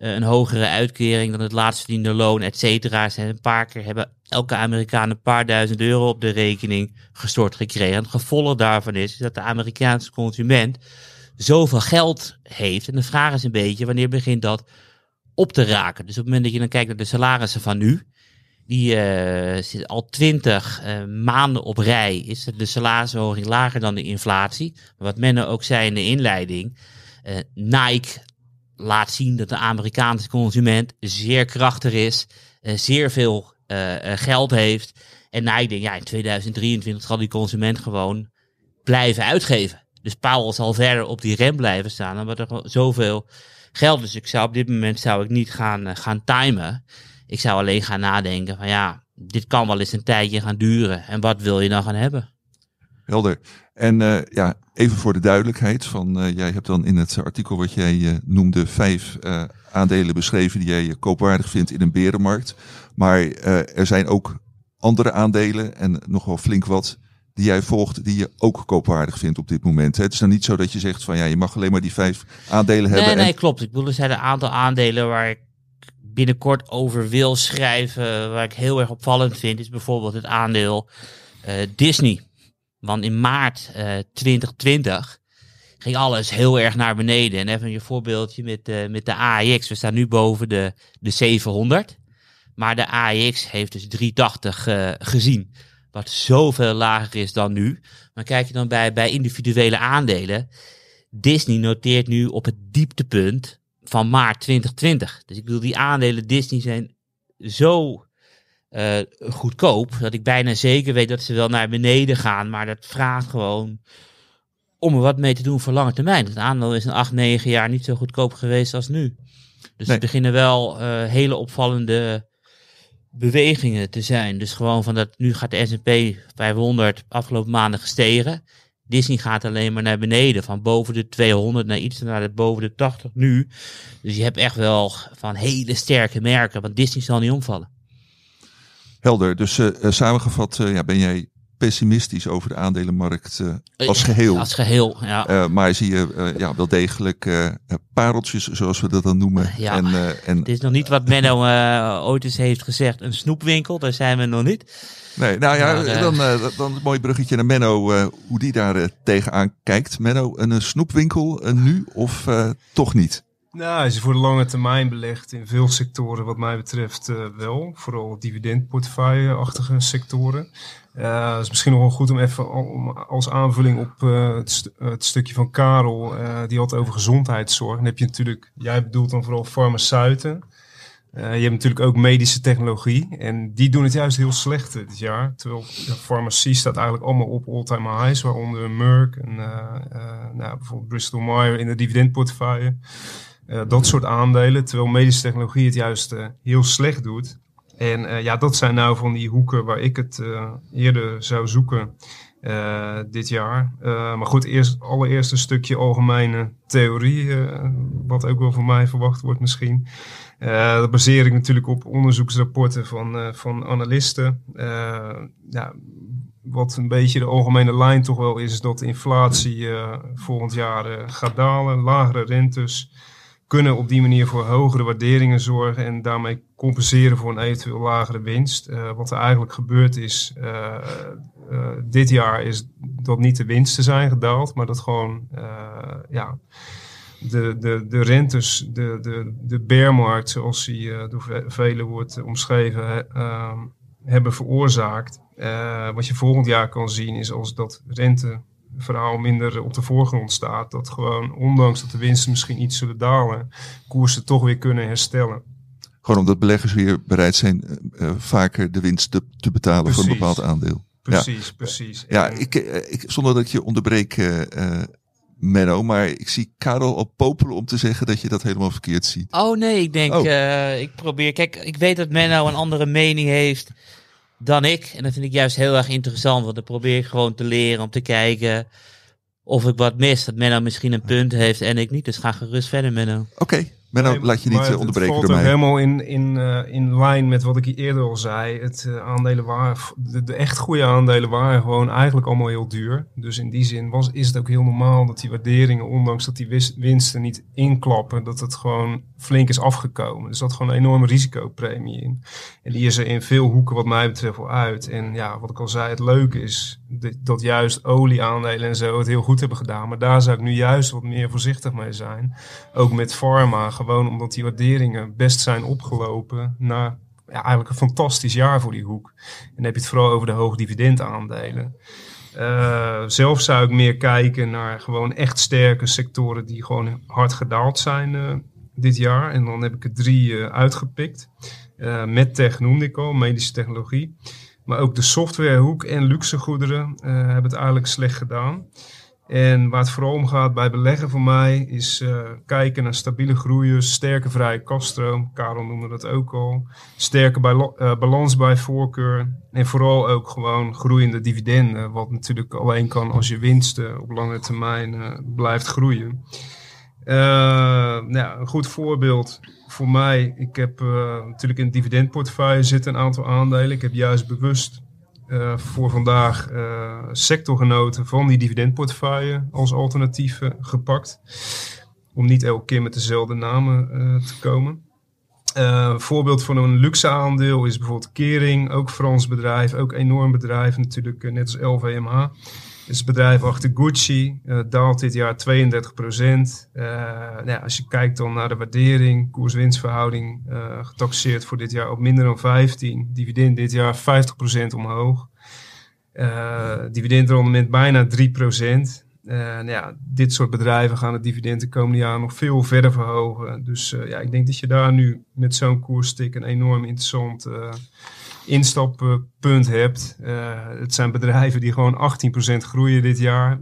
Speaker 4: eh, een hogere uitkering dan het laatst verdiende loon, et cetera. Ze een paar keer hebben elke Amerikaan een paar duizend euro op de rekening gestort gekregen. En het gevolg daarvan is dat de Amerikaanse consument zoveel geld heeft. En de vraag is een beetje, wanneer begint dat op te raken? Dus op het moment dat je dan kijkt naar de salarissen van nu, die zit al twintig eh, maanden op rij, is de salarisverhoging lager dan de inflatie. Wat Menno ook zei in de inleiding, eh, Nike laat zien dat de Amerikaanse consument zeer krachtig is, zeer veel geld heeft. En Nike denkt, ja, in 2023 zal die consument gewoon blijven uitgeven. Dus Powell zal verder op die rem blijven staan, omdat er zoveel geld is. Dus ik zou op dit moment zou ik niet gaan, eh, gaan timen. Ik zou alleen gaan nadenken van ja, dit kan wel eens een tijdje gaan duren. En wat wil je dan gaan hebben?
Speaker 1: Helder. En eh, ja, even voor de duidelijkheid, van, eh, jij hebt dan in het artikel wat jij noemde vijf aandelen beschreven die jij koopwaardig vindt in een berenmarkt. Maar er zijn ook andere aandelen en nog wel flink wat die jij volgt, die je ook koopwaardig vindt op dit moment. Het is dan niet zo dat je zegt van ja, je mag alleen maar die vijf aandelen hebben.
Speaker 4: Nee,
Speaker 1: en-
Speaker 4: nee, klopt. Ik bedoel, er zijn een aantal aandelen waar ik binnenkort over wil schrijven, waar ik heel erg opvallend vind, is bijvoorbeeld het aandeel eh, Disney. Want in maart eh 2020 ging alles heel erg naar beneden. En even je voorbeeldje met, uh, met de AEX. We staan nu boven de, de 700. Maar de AEX heeft dus 380 uh, gezien. Wat zoveel lager is dan nu. Maar kijk je dan bij, bij individuele aandelen. Disney noteert nu op het dieptepunt van maart 2020. Dus ik bedoel, die aandelen Disney zijn zo uh, goedkoop. Dat ik bijna zeker weet dat ze wel naar beneden gaan. Maar dat vraagt gewoon om er wat mee te doen voor lange termijn. Het aandeel is een 8, 9 jaar niet zo goedkoop geweest als nu. Dus nee. er beginnen wel uh, hele opvallende bewegingen te zijn. Dus gewoon van dat nu gaat de S&P 500 afgelopen maanden gestegen. Disney gaat alleen maar naar beneden. Van boven de 200 naar iets naar de boven de 80 nu. Dus je hebt echt wel van hele sterke merken. Want Disney zal niet omvallen.
Speaker 1: Helder. Dus uh, samengevat uh, ja, ben jij pessimistisch over de aandelenmarkt uh, als geheel.
Speaker 4: Als geheel, ja.
Speaker 1: maar zie je ja, wel degelijk pareltjes, zoals we dat dan noemen.
Speaker 4: Ja,
Speaker 1: en,
Speaker 4: en, het is nog niet wat Menno ooit eens heeft gezegd, een snoepwinkel. Daar zijn we nog niet.
Speaker 1: Nee, nou ja, maar, dan, dan een mooi bruggetje naar Menno, hoe die daar tegenaan kijkt. Menno, een snoepwinkel nu of toch niet?
Speaker 5: Nou, je voor de lange termijn belegt in veel sectoren, wat mij betreft uh, wel. Vooral dividendportefeuille-achtige sectoren. Uh, is misschien nog wel goed om even als aanvulling op het, st het, stukje van Karel. die had over gezondheidszorg. Dan heb je natuurlijk, jij bedoelt dan vooral farmaceuten. je hebt natuurlijk ook medische technologie. En die doen het juist heel slecht dit jaar. Terwijl de farmacie staat eigenlijk allemaal op all-time highs. Waaronder Merck en nou, bijvoorbeeld Bristol Myers in de dividendportefeuille. Uh, dat soort aandelen. Terwijl medische technologie het juist uh, heel slecht doet. En uh, ja, dat zijn nou van die hoeken waar ik het eerder zou zoeken dit jaar. maar goed, eerst, allereerst een stukje algemene theorie, wat ook wel van mij verwacht wordt misschien. dat baseer ik natuurlijk op onderzoeksrapporten van, van analisten. ja, wat een beetje de algemene lijn toch wel is, is dat inflatie volgend jaar gaat dalen, lagere rentes kunnen op die manier voor hogere waarderingen zorgen en daarmee compenseren voor een eventueel lagere winst. Uh, wat er eigenlijk gebeurd is uh, uh, dit jaar is dat niet de winsten zijn gedaald, maar dat gewoon ja, de, de, de rentes, de, de, de bearmarkt zoals die door velen wordt omschreven, hebben veroorzaakt. wat je volgend jaar kan zien is als dat rente verhaal minder op de voorgrond staat. Dat gewoon, ondanks dat de winsten misschien iets zullen dalen, koersen toch weer kunnen herstellen.
Speaker 1: Gewoon omdat beleggers weer bereid zijn uh, vaker de winst te, te betalen precies. voor een bepaald aandeel.
Speaker 5: Precies, ja. precies.
Speaker 1: Ja, ik, ik, zonder dat ik je onderbreek, uh, Menno, maar ik zie Karel al popelen om te zeggen dat je dat helemaal verkeerd ziet.
Speaker 4: Oh nee, ik denk, oh. ik probeer, kijk, ik weet dat Menno een andere mening heeft dan ik. En dat vind ik juist heel erg interessant, want dan probeer ik gewoon te leren om te kijken of ik wat mis. Dat Menno misschien een punt heeft en ik niet. Dus ga gerust verder, Menno.
Speaker 1: Oké. Nee, laat je niet
Speaker 5: het,
Speaker 1: onderbreken
Speaker 5: het
Speaker 1: door mij.
Speaker 5: helemaal in, in, uh, in lijn met wat ik eerder al zei. Het uh, aandelen waren, de, de, echt goede aandelen waren gewoon eigenlijk allemaal heel duur. Dus in die zin was, is het ook heel normaal dat die waarderingen, ondanks dat die winsten niet inklappen, dat het gewoon flink is afgekomen. Dus dat gewoon een enorme risicopremie in. En die is er in veel hoeken wat mij betreft wel uit. En ja, wat ik al zei, het leuke is dat juist olieaandelen en zo het heel goed hebben gedaan. Maar daar zou ik nu juist wat meer voorzichtig mee zijn. Ook met pharma gewoon omdat die waarderingen best zijn opgelopen na ja, eigenlijk een fantastisch jaar voor die hoek. En dan heb je het vooral over de hoogdividendaandelen. Uh, zelf zou ik meer kijken naar gewoon echt sterke sectoren die gewoon hard gedaald zijn uh, dit jaar. En dan heb ik er drie uh, uitgepikt. MedTech noemde ik al, medische technologie. Maar ook de softwarehoek en luxegoederen hebben het eigenlijk slecht gedaan. En waar het vooral om gaat bij beleggen voor mij is uh, kijken naar stabiele groeiers, sterke vrije kaststroom. Karel noemde dat ook al. Sterke bij, uh, balans bij voorkeur. En vooral ook gewoon groeiende dividenden. Wat natuurlijk alleen kan als je winsten op lange termijn blijft groeien. Nou, een goed voorbeeld voor mij. Ik heb natuurlijk in het dividendportefeuille zitten een aantal aandelen. Ik heb juist bewust uh, voor vandaag sectorgenoten van die dividendportefeuille als alternatief uh, gepakt. Om niet elke keer met dezelfde namen te komen. Een voorbeeld van een luxe aandeel is bijvoorbeeld Kering, ook Frans bedrijf, ook enorm bedrijf natuurlijk, net als LVMH. Dus het bedrijf achter Gucci eh, daalt dit jaar 32 procent. nou ja, als je kijkt dan naar de waardering, koers-winstverhouding, uh, getaxeerd voor dit jaar op minder dan 15. Dividend dit jaar 50 procent omhoog. dividendrendement bijna 3 procent. Nou ja, dit soort bedrijven gaan het dividend de komende jaren nog veel verder verhogen. Dus ja, ik denk dat je daar nu met zo'n koerstik een enorm interessant instappunt hebt. het zijn bedrijven die gewoon 18% groeien dit jaar.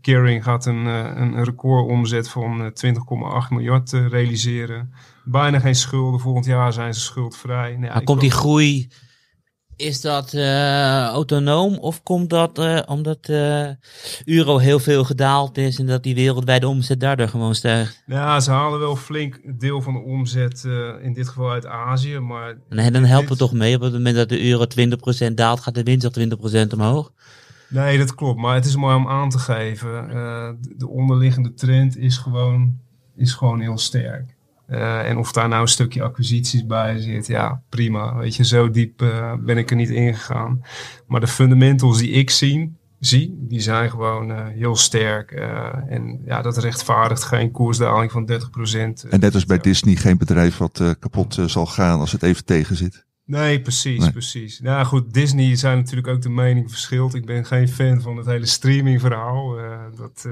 Speaker 5: Kering gaat een, een recordomzet van 20,8 miljard realiseren. Bijna geen schulden. Volgend jaar zijn ze schuldvrij. Nou, ja,
Speaker 4: maar komt die groei is dat uh, autonoom of komt dat uh, omdat uh, euro heel veel gedaald is en dat die wereldwijde omzet daardoor gewoon stijgt?
Speaker 5: Ja, ze halen wel flink deel van de omzet in dit geval uit Azië, maar...
Speaker 4: Nee, dan helpt het toch mee op het moment dat de euro 20% daalt, gaat de winst al 20% omhoog?
Speaker 5: Nee, dat klopt, maar het is mooi om aan te geven. de onderliggende trend is gewoon, is gewoon heel sterk. Uh, en of daar nou een stukje acquisities bij zit, ja, prima. Weet je, zo diep uh, ben ik er niet ingegaan. Maar de fundamentals die ik zie, zie die zijn gewoon uh, heel sterk. en ja, dat rechtvaardigt geen koersdaling van 30%.
Speaker 1: En net als bij Disney geen bedrijf wat kapot zal gaan als het even tegen zit.
Speaker 5: Nee, precies, nee. precies. Nou goed, Disney zijn natuurlijk ook de mening verschilt. Ik ben geen fan van het hele streaming verhaal. dat,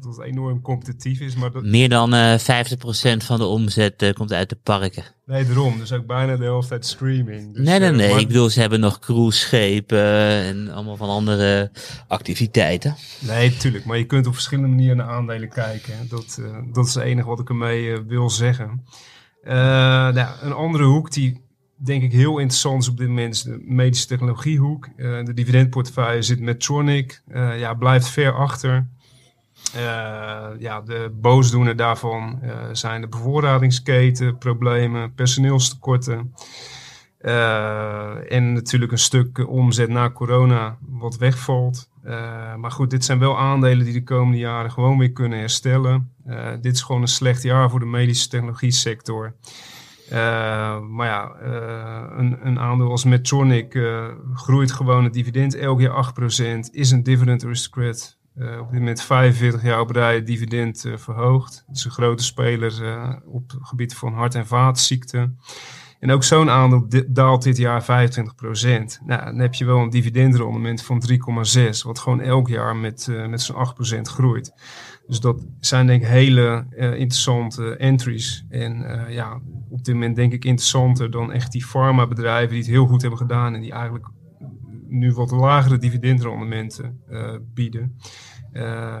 Speaker 5: dat het enorm competitief is. Maar dat...
Speaker 4: Meer dan uh, eh, 50% van de omzet uh, komt uit de parken.
Speaker 5: Nee, daarom. Dus ook bijna de helft uit streaming. Dus,
Speaker 4: nee, nee, nee. Uh, Ik bedoel, ze hebben nog cruiseschepen en allemaal van andere activiteiten.
Speaker 5: Nee, tuurlijk. Maar je kunt op verschillende manieren naar aandelen kijken. Dat, dat is het enige wat ik ermee wil zeggen. nou, een andere hoek die denk ik heel interessant is op dit moment de medische technologiehoek. de dividendportefeuille zit met Tronic. ja, blijft ver achter. Uh, ja, de boosdoener daarvan zijn de bevoorradingsketen, problemen, personeelstekorten. En natuurlijk een stuk omzet na corona wat wegvalt. maar goed, dit zijn wel aandelen die de komende jaren gewoon weer kunnen herstellen. dit is gewoon een slecht jaar voor de medische technologie sector. Maar ja, een, een, aandeel als Medtronic groeit gewoon het dividend elk jaar 8%, is een dividend aristocrat uh, op dit moment 45 jaar op rij dividend verhoogd. Het is een grote speler op het gebied van hart- en vaatziekten. En ook zo'n aandeel daalt dit jaar 25%. Nou, dan heb je wel een dividendrendement van 3,6, wat gewoon elk jaar met, met zo'n 8% groeit. Dus dat zijn denk ik hele interessante entries. En ja, op dit moment denk ik interessanter dan echt die farmabedrijven die het heel goed hebben gedaan en die eigenlijk nu wat lagere dividendrendementen bieden.
Speaker 1: Uh,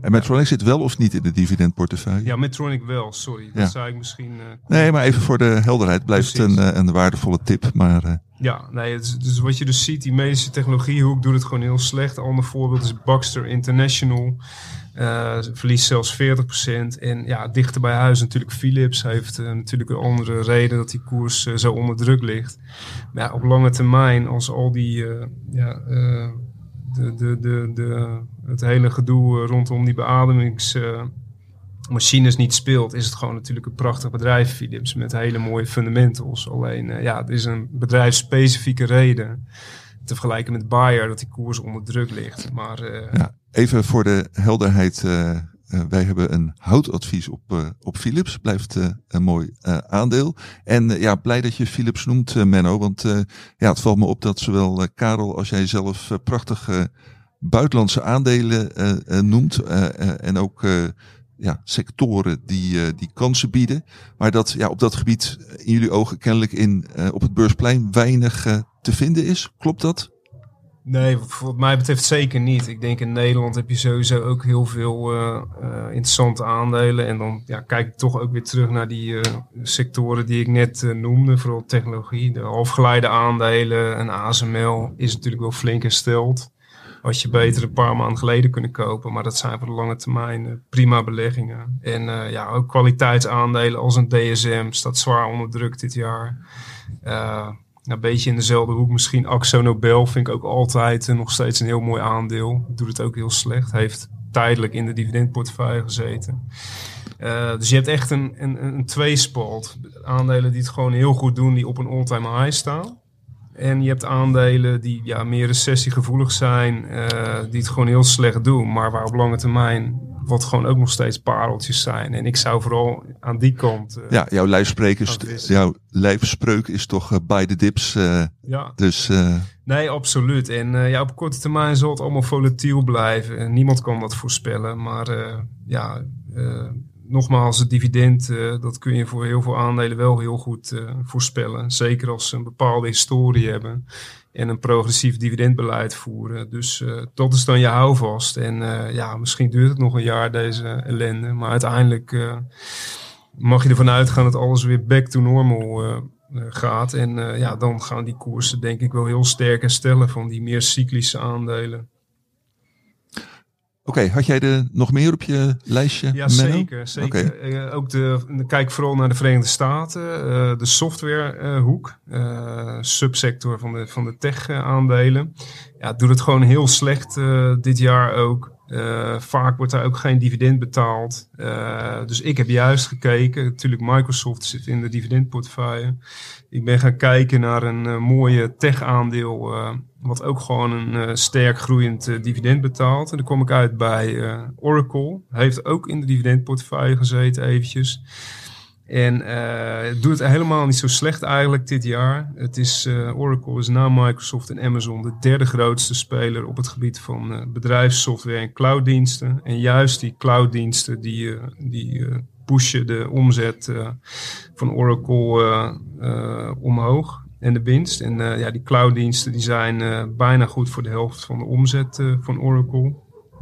Speaker 1: en Medtronic zit wel of niet in de dividendportefeuille?
Speaker 5: Ja, Medtronic wel, sorry. Dat zou ik misschien...
Speaker 1: Nee, maar even voor de helderheid blijft het een, een waardevolle tip. Maar,
Speaker 5: Ja, nee, dus, dus, wat je dus ziet, die medische technologiehoek doet het gewoon heel slecht. Een ander voorbeeld is Baxter International. Verliest zelfs 40%. En ja, dichter bij huis natuurlijk Philips heeft natuurlijk een andere reden dat die koers zo onder druk ligt. Maar ja, op lange termijn, als al die ja, de, de, de, de, het hele gedoe eh, rondom die beademingsmachines niet speelt, is het gewoon natuurlijk een prachtig bedrijf, Philips, met hele mooie fundamentals. Alleen, uh, ja, het is een bedrijfsspecifieke reden te vergelijken met Bayer dat die koers onder druk ligt. Maar, uh,
Speaker 1: ja, even voor de helderheid. Uh, wij hebben een houtadvies op, uh, op Philips. Blijft een mooi aandeel. En ja, blij dat je Philips noemt, Menno. Want ja, het valt me op dat zowel Karel als jij zelf prachtige buitenlandse aandelen noemt. En ook ja, sectoren die, die kansen bieden. Maar dat ja, op dat gebied in jullie ogen kennelijk in, op het beursplein weinig te vinden is. Klopt dat?
Speaker 5: Nee, wat mij betreft zeker niet. Ik denk in Nederland heb je sowieso ook heel veel uh, uh, interessante aandelen. En dan ja, kijk ik toch ook weer terug naar die uh, sectoren die ik net noemde. Vooral technologie, de halfgeleide aandelen en ASML is natuurlijk wel flink hersteld had je beter een paar maanden geleden kunnen kopen. Maar dat zijn voor de lange termijn prima beleggingen. En ja, ook kwaliteitsaandelen als een DSM staat zwaar onder druk dit jaar. Een beetje in dezelfde hoek. Misschien Axo Nobel vind ik ook altijd nog steeds een heel mooi aandeel. Doet het ook heel slecht. Heeft tijdelijk in de dividendportefeuille gezeten. dus je hebt echt een, een, een tweespalt. Aandelen die het gewoon heel goed doen, die op een all-time high staan. En je hebt aandelen die ja, meer recessiegevoelig zijn, eh, die het gewoon heel slecht doen, maar waar op lange termijn wat gewoon ook nog steeds pareltjes zijn. En ik zou vooral aan die kant. eh,
Speaker 1: Ja, jouw lijfspreuk is, jouw lijfspreuk is toch eh, by the dips. eh,
Speaker 5: ja.
Speaker 1: dus
Speaker 5: Nee, absoluut. En ja, op korte termijn zal het allemaal volatiel blijven. En niemand kan dat voorspellen. Maar ja, nogmaals, het dividend, eh, dat kun je voor heel veel aandelen wel heel goed eh, voorspellen. Zeker als ze een bepaalde historie hebben en een progressief dividendbeleid voeren. Dus eh, dat is dan je houvast. En ja, misschien duurt het nog een jaar deze ellende. Maar uiteindelijk mag je ervan uitgaan dat alles weer back to normal gaat. En ja, dan gaan die koersen denk ik wel heel sterk herstellen van die meer cyclische aandelen.
Speaker 1: Oké, had jij er nog meer op je lijstje?
Speaker 5: Ja,
Speaker 1: Menno?
Speaker 5: zeker. zeker. Eh, ook de, kijk vooral naar de Verenigde Staten. eh, de softwarehoek, eh subsector van de, van de tech-aandelen. Ja, doet het gewoon heel slecht dit jaar ook. Vaak wordt daar ook geen dividend betaald. Dus ik heb juist gekeken. Natuurlijk, Microsoft zit in de dividendportefeuille. Ik ben gaan kijken naar een mooie tech-aandeel. Wat ook gewoon een eh, sterk groeiend eh, dividend betaalt. En dan kom ik uit bij eh, Oracle. Heeft ook in de dividendportefeuille gezeten eventjes. En doet het helemaal niet zo slecht eigenlijk dit jaar. Het is, Oracle is na Microsoft en Amazon de derde grootste speler op het gebied van bedrijfssoftware en clouddiensten. En juist die clouddiensten die, die pushen de omzet van Oracle omhoog en de winst. En eh, ja, die clouddiensten die zijn eh, bijna goed voor de helft van de omzet eh, van Oracle.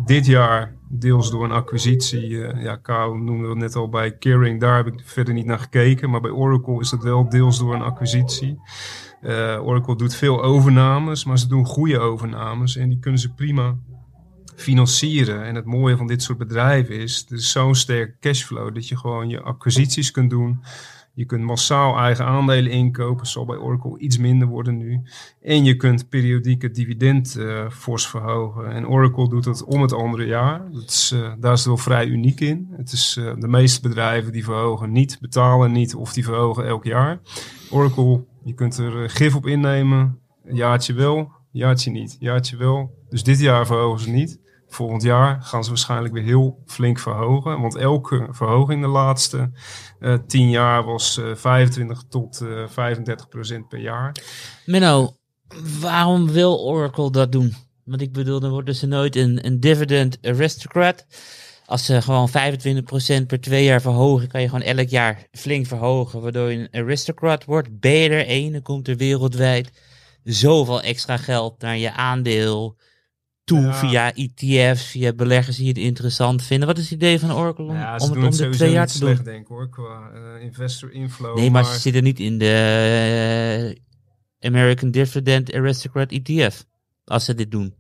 Speaker 5: Dit jaar deels door een acquisitie. ja, Kou noemde het net al bij Kering. Daar heb ik verder niet naar gekeken. Maar bij Oracle is het wel deels door een acquisitie. Oracle doet veel overnames, maar ze doen goede overnames. En die kunnen ze prima financieren. En het mooie van dit soort bedrijven is, er is zo'n sterk cashflow dat je gewoon je acquisities kunt doen. Je kunt massaal eigen aandelen inkopen, zal bij Oracle iets minder worden nu. En je kunt periodiek het dividend eh, fors verhogen. En Oracle doet dat om het andere jaar. Dat is, eh, daar is het wel vrij uniek in. Het is eh, de meeste bedrijven die verhogen niet, betalen niet of die verhogen elk jaar. Oracle, je kunt er gif op innemen. Een jaartje wel, jaartje niet, jaartje wel. Dus dit jaar verhogen ze niet. Volgend jaar gaan ze waarschijnlijk weer heel flink verhogen. Want elke verhoging de laatste eh 10 jaar was eh 25 tot eh 35 procent per jaar.
Speaker 4: Menno, waarom wil Oracle dat doen? Want ik bedoel, dan worden ze nooit een, een dividend aristocrat. Als ze gewoon 25% per twee jaar verhogen, kan je gewoon elk jaar flink verhogen, waardoor je een aristocrat wordt. Ben je één, dan komt er wereldwijd zoveel extra geld naar je aandeel toe
Speaker 5: Ja.
Speaker 4: via ETF's, via beleggers die het interessant vinden. Wat is het idee van Oracle om,
Speaker 5: Ja, ze
Speaker 4: om het om
Speaker 5: het
Speaker 4: de twee jaar te doen?
Speaker 5: denk hoor, qua eh, investor inflow.
Speaker 4: Nee, maar, ze zitten niet in de eh, American Dividend Aristocrat ETF. Als ze dit doen.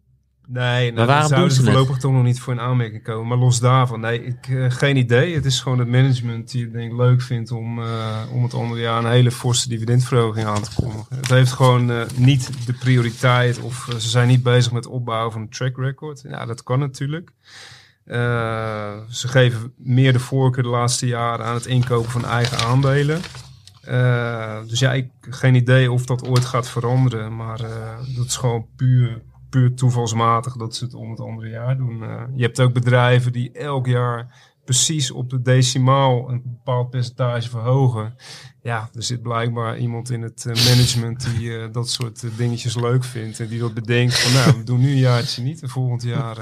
Speaker 5: Nee, nou, daar zouden ze voorlopig toch nog niet voor in aanmerking komen. Maar los daarvan, nee, ik, eh, geen idee. Het is gewoon het management die het denk ik leuk vindt om, eh, om het andere jaar een hele forse dividendverhoging aan te kondigen. Het heeft gewoon eh, niet de prioriteit of ze zijn niet bezig met het opbouwen van een track record. Ja, dat kan natuurlijk. Ze geven meer de voorkeur de laatste jaren aan het inkopen van eigen aandelen. Dus ja, ik geen idee of dat ooit gaat veranderen. Maar dat is gewoon puur, puur toevalsmatig dat ze het om het andere jaar doen. Eh, je hebt ook bedrijven die elk jaar precies op de decimaal een bepaald percentage verhogen. Ja, er zit blijkbaar iemand in het eh, management die eh, dat soort dingetjes leuk vindt. En die dat bedenkt van nou, we doen nu een jaartje niet en volgend jaar...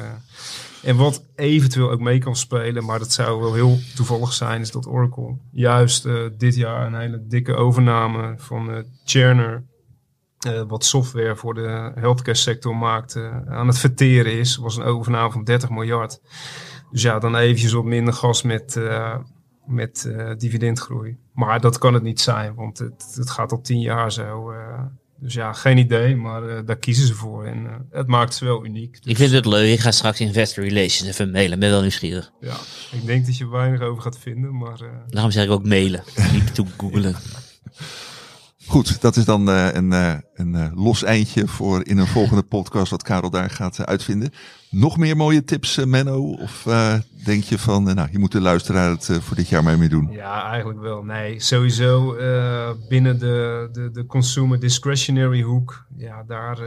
Speaker 5: en wat eventueel ook mee kan spelen, maar dat zou wel heel toevallig zijn, is dat Oracle juist dit jaar een hele dikke overname van eh Eh, wat software voor de healthcare sector maakt, eh, aan het verteren is. was een overname van 30 miljard. Dus ja, dan eventjes wat minder gas met, eh, met dividendgroei. Maar dat kan het niet zijn, want het, het gaat al 10 jaar zo. dus ja, geen idee, maar daar kiezen ze voor. En het maakt ze wel uniek.
Speaker 4: Ik
Speaker 5: Dus-
Speaker 4: vind het leuk. Ik ga straks Investor Relations even mailen. Ben wel nieuwsgierig.
Speaker 5: Ja, ik denk dat je weinig over gaat vinden, maar
Speaker 4: Daarom zeg ik ook mailen. Niet toe googelen.
Speaker 1: Goed, dat is dan uh, een, uh, een uh, los eindje voor in een volgende podcast wat Karel daar gaat uitvinden. Nog meer mooie tips, Menno? Of denk je van, nou, je moet de luisteraar het voor dit jaar mee doen?
Speaker 5: Ja, eigenlijk wel. Nee, sowieso binnen de, de, de consumer discretionary hoek. Ja, daar,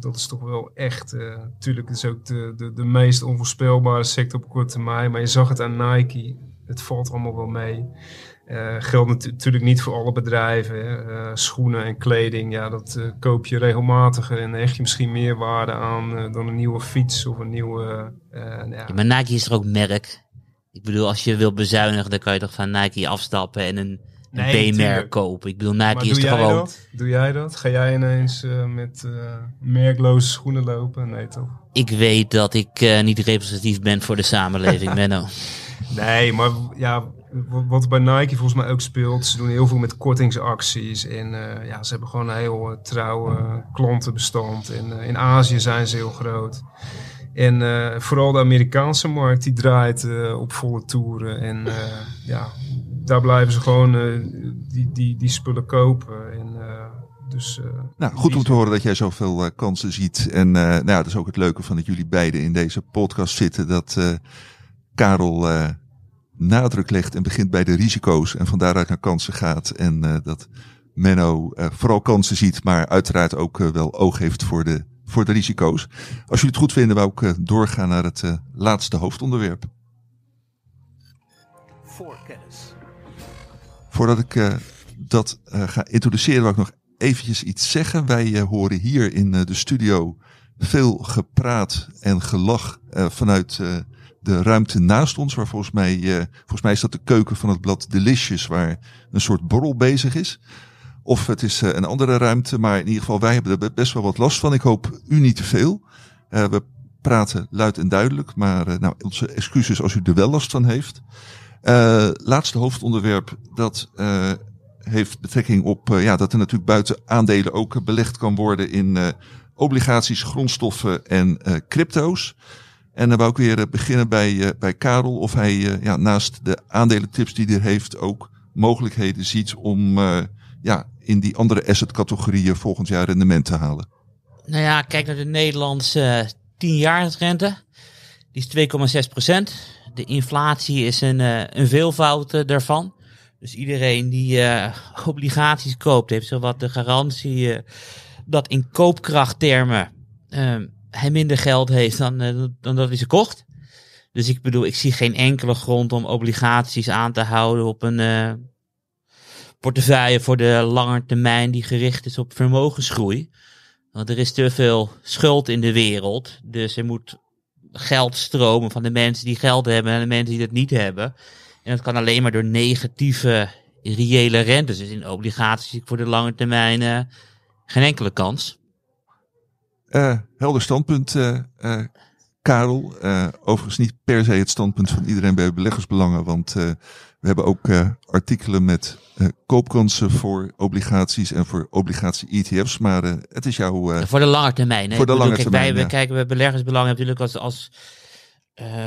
Speaker 5: dat is toch wel echt, natuurlijk is ook de, de, de meest onvoorspelbare sector op korte termijn. Maar je zag het aan Nike, het valt allemaal wel mee. Uh, geldt natuurlijk niet voor alle bedrijven. Uh, schoenen en kleding, ja, dat uh, koop je regelmatig en hecht je misschien meer waarde aan dan een nieuwe fiets of een nieuwe.
Speaker 4: Ja. Ja, maar Nike is er ook merk. Ik bedoel, als je wilt bezuinigen, dan kan je toch van Nike afstappen en een, een B-merk kopen. Ik bedoel, Nike maar is toch gewoon.
Speaker 5: Dat? Doe jij dat? Ga jij ineens met merkloze schoenen lopen? Nee, toch?
Speaker 4: Ik weet dat ik niet representatief ben voor de samenleving, Menno.
Speaker 5: Nee, maar ja, wat bij Nike volgens mij ook speelt, ze doen heel veel met kortingsacties. En uh, ja, ze hebben gewoon een heel uh, trouwe klantenbestand. En uh, in Azië zijn ze heel groot. En vooral de Amerikaanse markt, die draait op volle toeren. En ja, daar blijven ze gewoon die, die, die spullen kopen. En, dus,
Speaker 1: nou, goed om te horen dat jij zoveel kansen ziet. En nou, dat is ook het leuke van dat jullie beiden in deze podcast zitten. Dat Karel nadruk legt en begint bij de risico's en van daaruit naar kansen gaat. En uh, dat Menno uh, vooral kansen ziet, maar uiteraard ook uh, wel oog heeft voor de, voor de risico's. Als jullie het goed vinden, wou ik doorgaan naar het laatste hoofdonderwerp.
Speaker 3: Voorkennis.
Speaker 1: Voordat ik dat ga introduceren, wil ik nog eventjes iets zeggen. Wij horen hier in de studio veel gepraat en gelach vanuit de ruimte naast ons, waar volgens mij, uh, volgens mij is dat de keuken van het blad Delicious, waar een soort borrel bezig is. Of het is uh, een andere ruimte, maar in ieder geval wij hebben er best wel wat last van. Ik hoop u niet te veel. Uh, we praten luid en duidelijk, maar nou, onze excuses als u er wel last van heeft. laatste hoofdonderwerp, dat heeft betrekking op ja, dat er natuurlijk buiten aandelen ook belegd kan worden in obligaties, grondstoffen en crypto's. En dan wou ik weer eh, beginnen bij, uh, bij Karel. Of hij uh, ja, naast de aandelentips die hij heeft ook mogelijkheden ziet om ja, in die andere assetcategorieën volgend jaar rendement te halen.
Speaker 4: Nou ja, kijk naar de Nederlandse 10-jaarsrente. Die is 2,6 procent. De inflatie is een, een veelvoud daarvan. Dus iedereen die obligaties koopt, heeft zowat de garantie dat in koopkrachttermen ehm, hij minder geld heeft dan, uh, dan dat hij ze kocht. Dus ik bedoel, ik zie geen enkele grond om obligaties aan te houden op een uh, portefeuille voor de lange termijn die gericht is op vermogensgroei. Want er is te veel schuld in de wereld. Dus er moet geld stromen van de mensen die geld hebben en de mensen die dat niet hebben. En dat kan alleen maar door negatieve reële rentes. Dus in obligaties voor de lange termijn uh, geen enkele kans.
Speaker 1: Uh, helder standpunt, uh, uh, Karel. overigens niet per se het standpunt van iedereen bij beleggersbelangen, want we hebben ook artikelen met koopkansen voor obligaties en voor obligatie-ETF's. Maar het is jouw.
Speaker 4: voor de lange termijn. Hè?
Speaker 1: Voor de lange termijn.
Speaker 4: Wij, ja. kijken bij beleggersbelangen natuurlijk als, als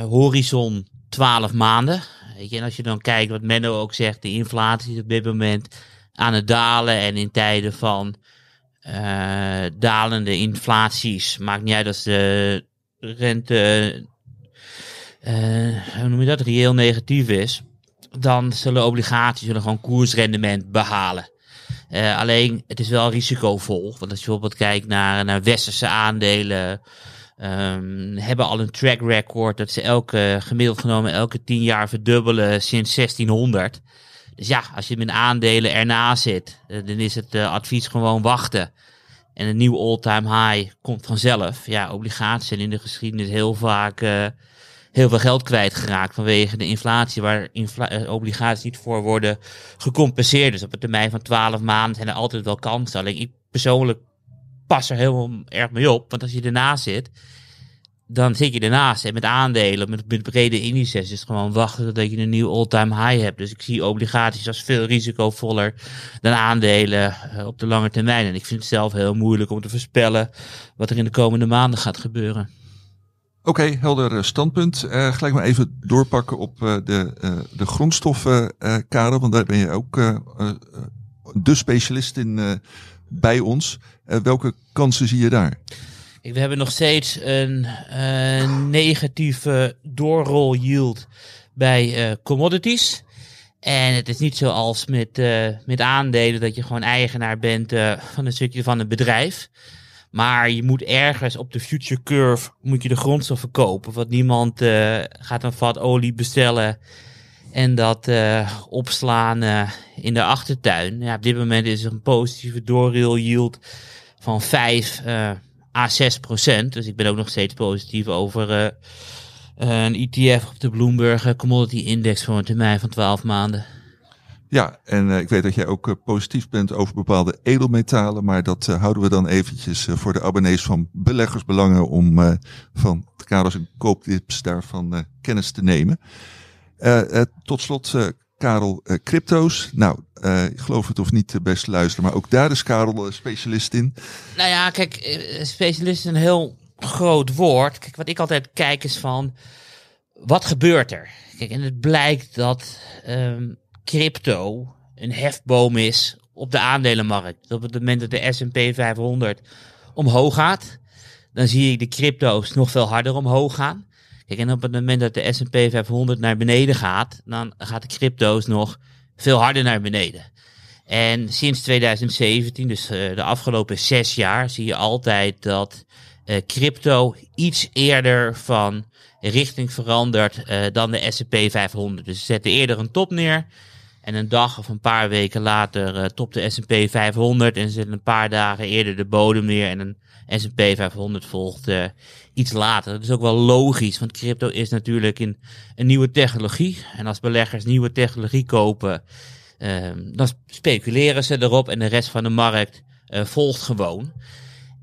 Speaker 4: horizon 12 maanden. Weet je, en als je dan kijkt wat Menno ook zegt, de inflatie is op dit moment aan het dalen en in tijden van uh, dalende inflaties. Maakt niet uit als de rente, uh, hoe noem je dat, reëel negatief is. Dan zullen obligaties zullen gewoon koersrendement behalen. Uh, alleen, het is wel risicovol. Want als je bijvoorbeeld kijkt naar, naar westerse aandelen, um, hebben al een track record dat ze elke, gemiddeld genomen elke tien jaar verdubbelen sinds 1600. Dus ja, als je met aandelen ernaast zit, eh, dan is het uh, advies gewoon wachten. En een nieuw all-time high komt vanzelf. Ja, obligaties zijn in de geschiedenis heel vaak uh, heel veel geld kwijtgeraakt vanwege de inflatie, waar obligaties niet voor worden gecompenseerd. Dus op een termijn van 12 maanden zijn er altijd wel kansen. Alleen ik persoonlijk pas er heel erg mee op, want als je ernaast zit, dan zit je ernaast. En met aandelen, met, brede indices, is het gewoon wachten totdat je een nieuw all-time high hebt. Dus ik zie obligaties als veel risicovoller dan aandelen uh, op de lange termijn. En ik vind het zelf heel moeilijk om te voorspellen wat er in de komende maanden gaat gebeuren.
Speaker 1: Oké, helder eh, standpunt. Uh, gelijk maar even doorpakken op uh, de, de grondstoffen, Karel, want daar ben je ook de specialist in, eh, bij ons. Eh, welke kansen zie je daar?
Speaker 4: We hebben nog steeds een eh, negatieve doorroll yield bij eh, commodities. En het is niet zoals met, eh, met aandelen dat je gewoon eigenaar bent van een stukje van een bedrijf. Maar je moet ergens op de future curve moet je de grondstoffen kopen. Want niemand gaat een vat olie bestellen en dat opslaan in de achtertuin. Ja, op dit moment is er een positieve doorrail yield van 5 eh, à 6 procent. Dus ik ben ook nog steeds positief over eh, een ETF op de Bloomberg eh, Commodity Index voor een termijn van 12 maanden.
Speaker 1: Ja, en eh, ik weet dat jij ook positief bent over bepaalde edelmetalen, maar dat houden we dan eventjes voor de abonnees van Beleggersbelangen om van kaders en kooptips daarvan kennis te nemen. Tot slot, Karel, eh, crypto's. Nou, eh, ik geloof het of niet, eh, beste luisteren, maar ook daar is Karel eh, specialist in.
Speaker 4: Nou ja, kijk, specialist is een heel groot woord. Kijk, wat ik altijd kijk is van, wat gebeurt er? Kijk, en het blijkt dat ehm, crypto een hefboom is op de aandelenmarkt. Op het moment dat de S&P 500 omhoog gaat, dan zie ik de crypto's nog veel harder omhoog gaan. Kijk, en op het moment dat de S&P 500 naar beneden gaat, dan gaat de crypto's nog veel harder naar beneden. En sinds 2017, dus eh, de afgelopen zes jaar, zie je altijd dat eh, crypto iets eerder van richting verandert eh, dan de S&P 500. Dus ze zetten eerder een top neer en een dag of een paar weken later topt de S&P 500 en ze zetten een paar dagen eerder de bodem neer en een S&P 500 volgt eh, iets later. Dat is ook wel logisch, want crypto is natuurlijk een, een nieuwe technologie. En als beleggers nieuwe technologie kopen, Ehm, dan speculeren ze erop en de rest van de markt eh, volgt gewoon.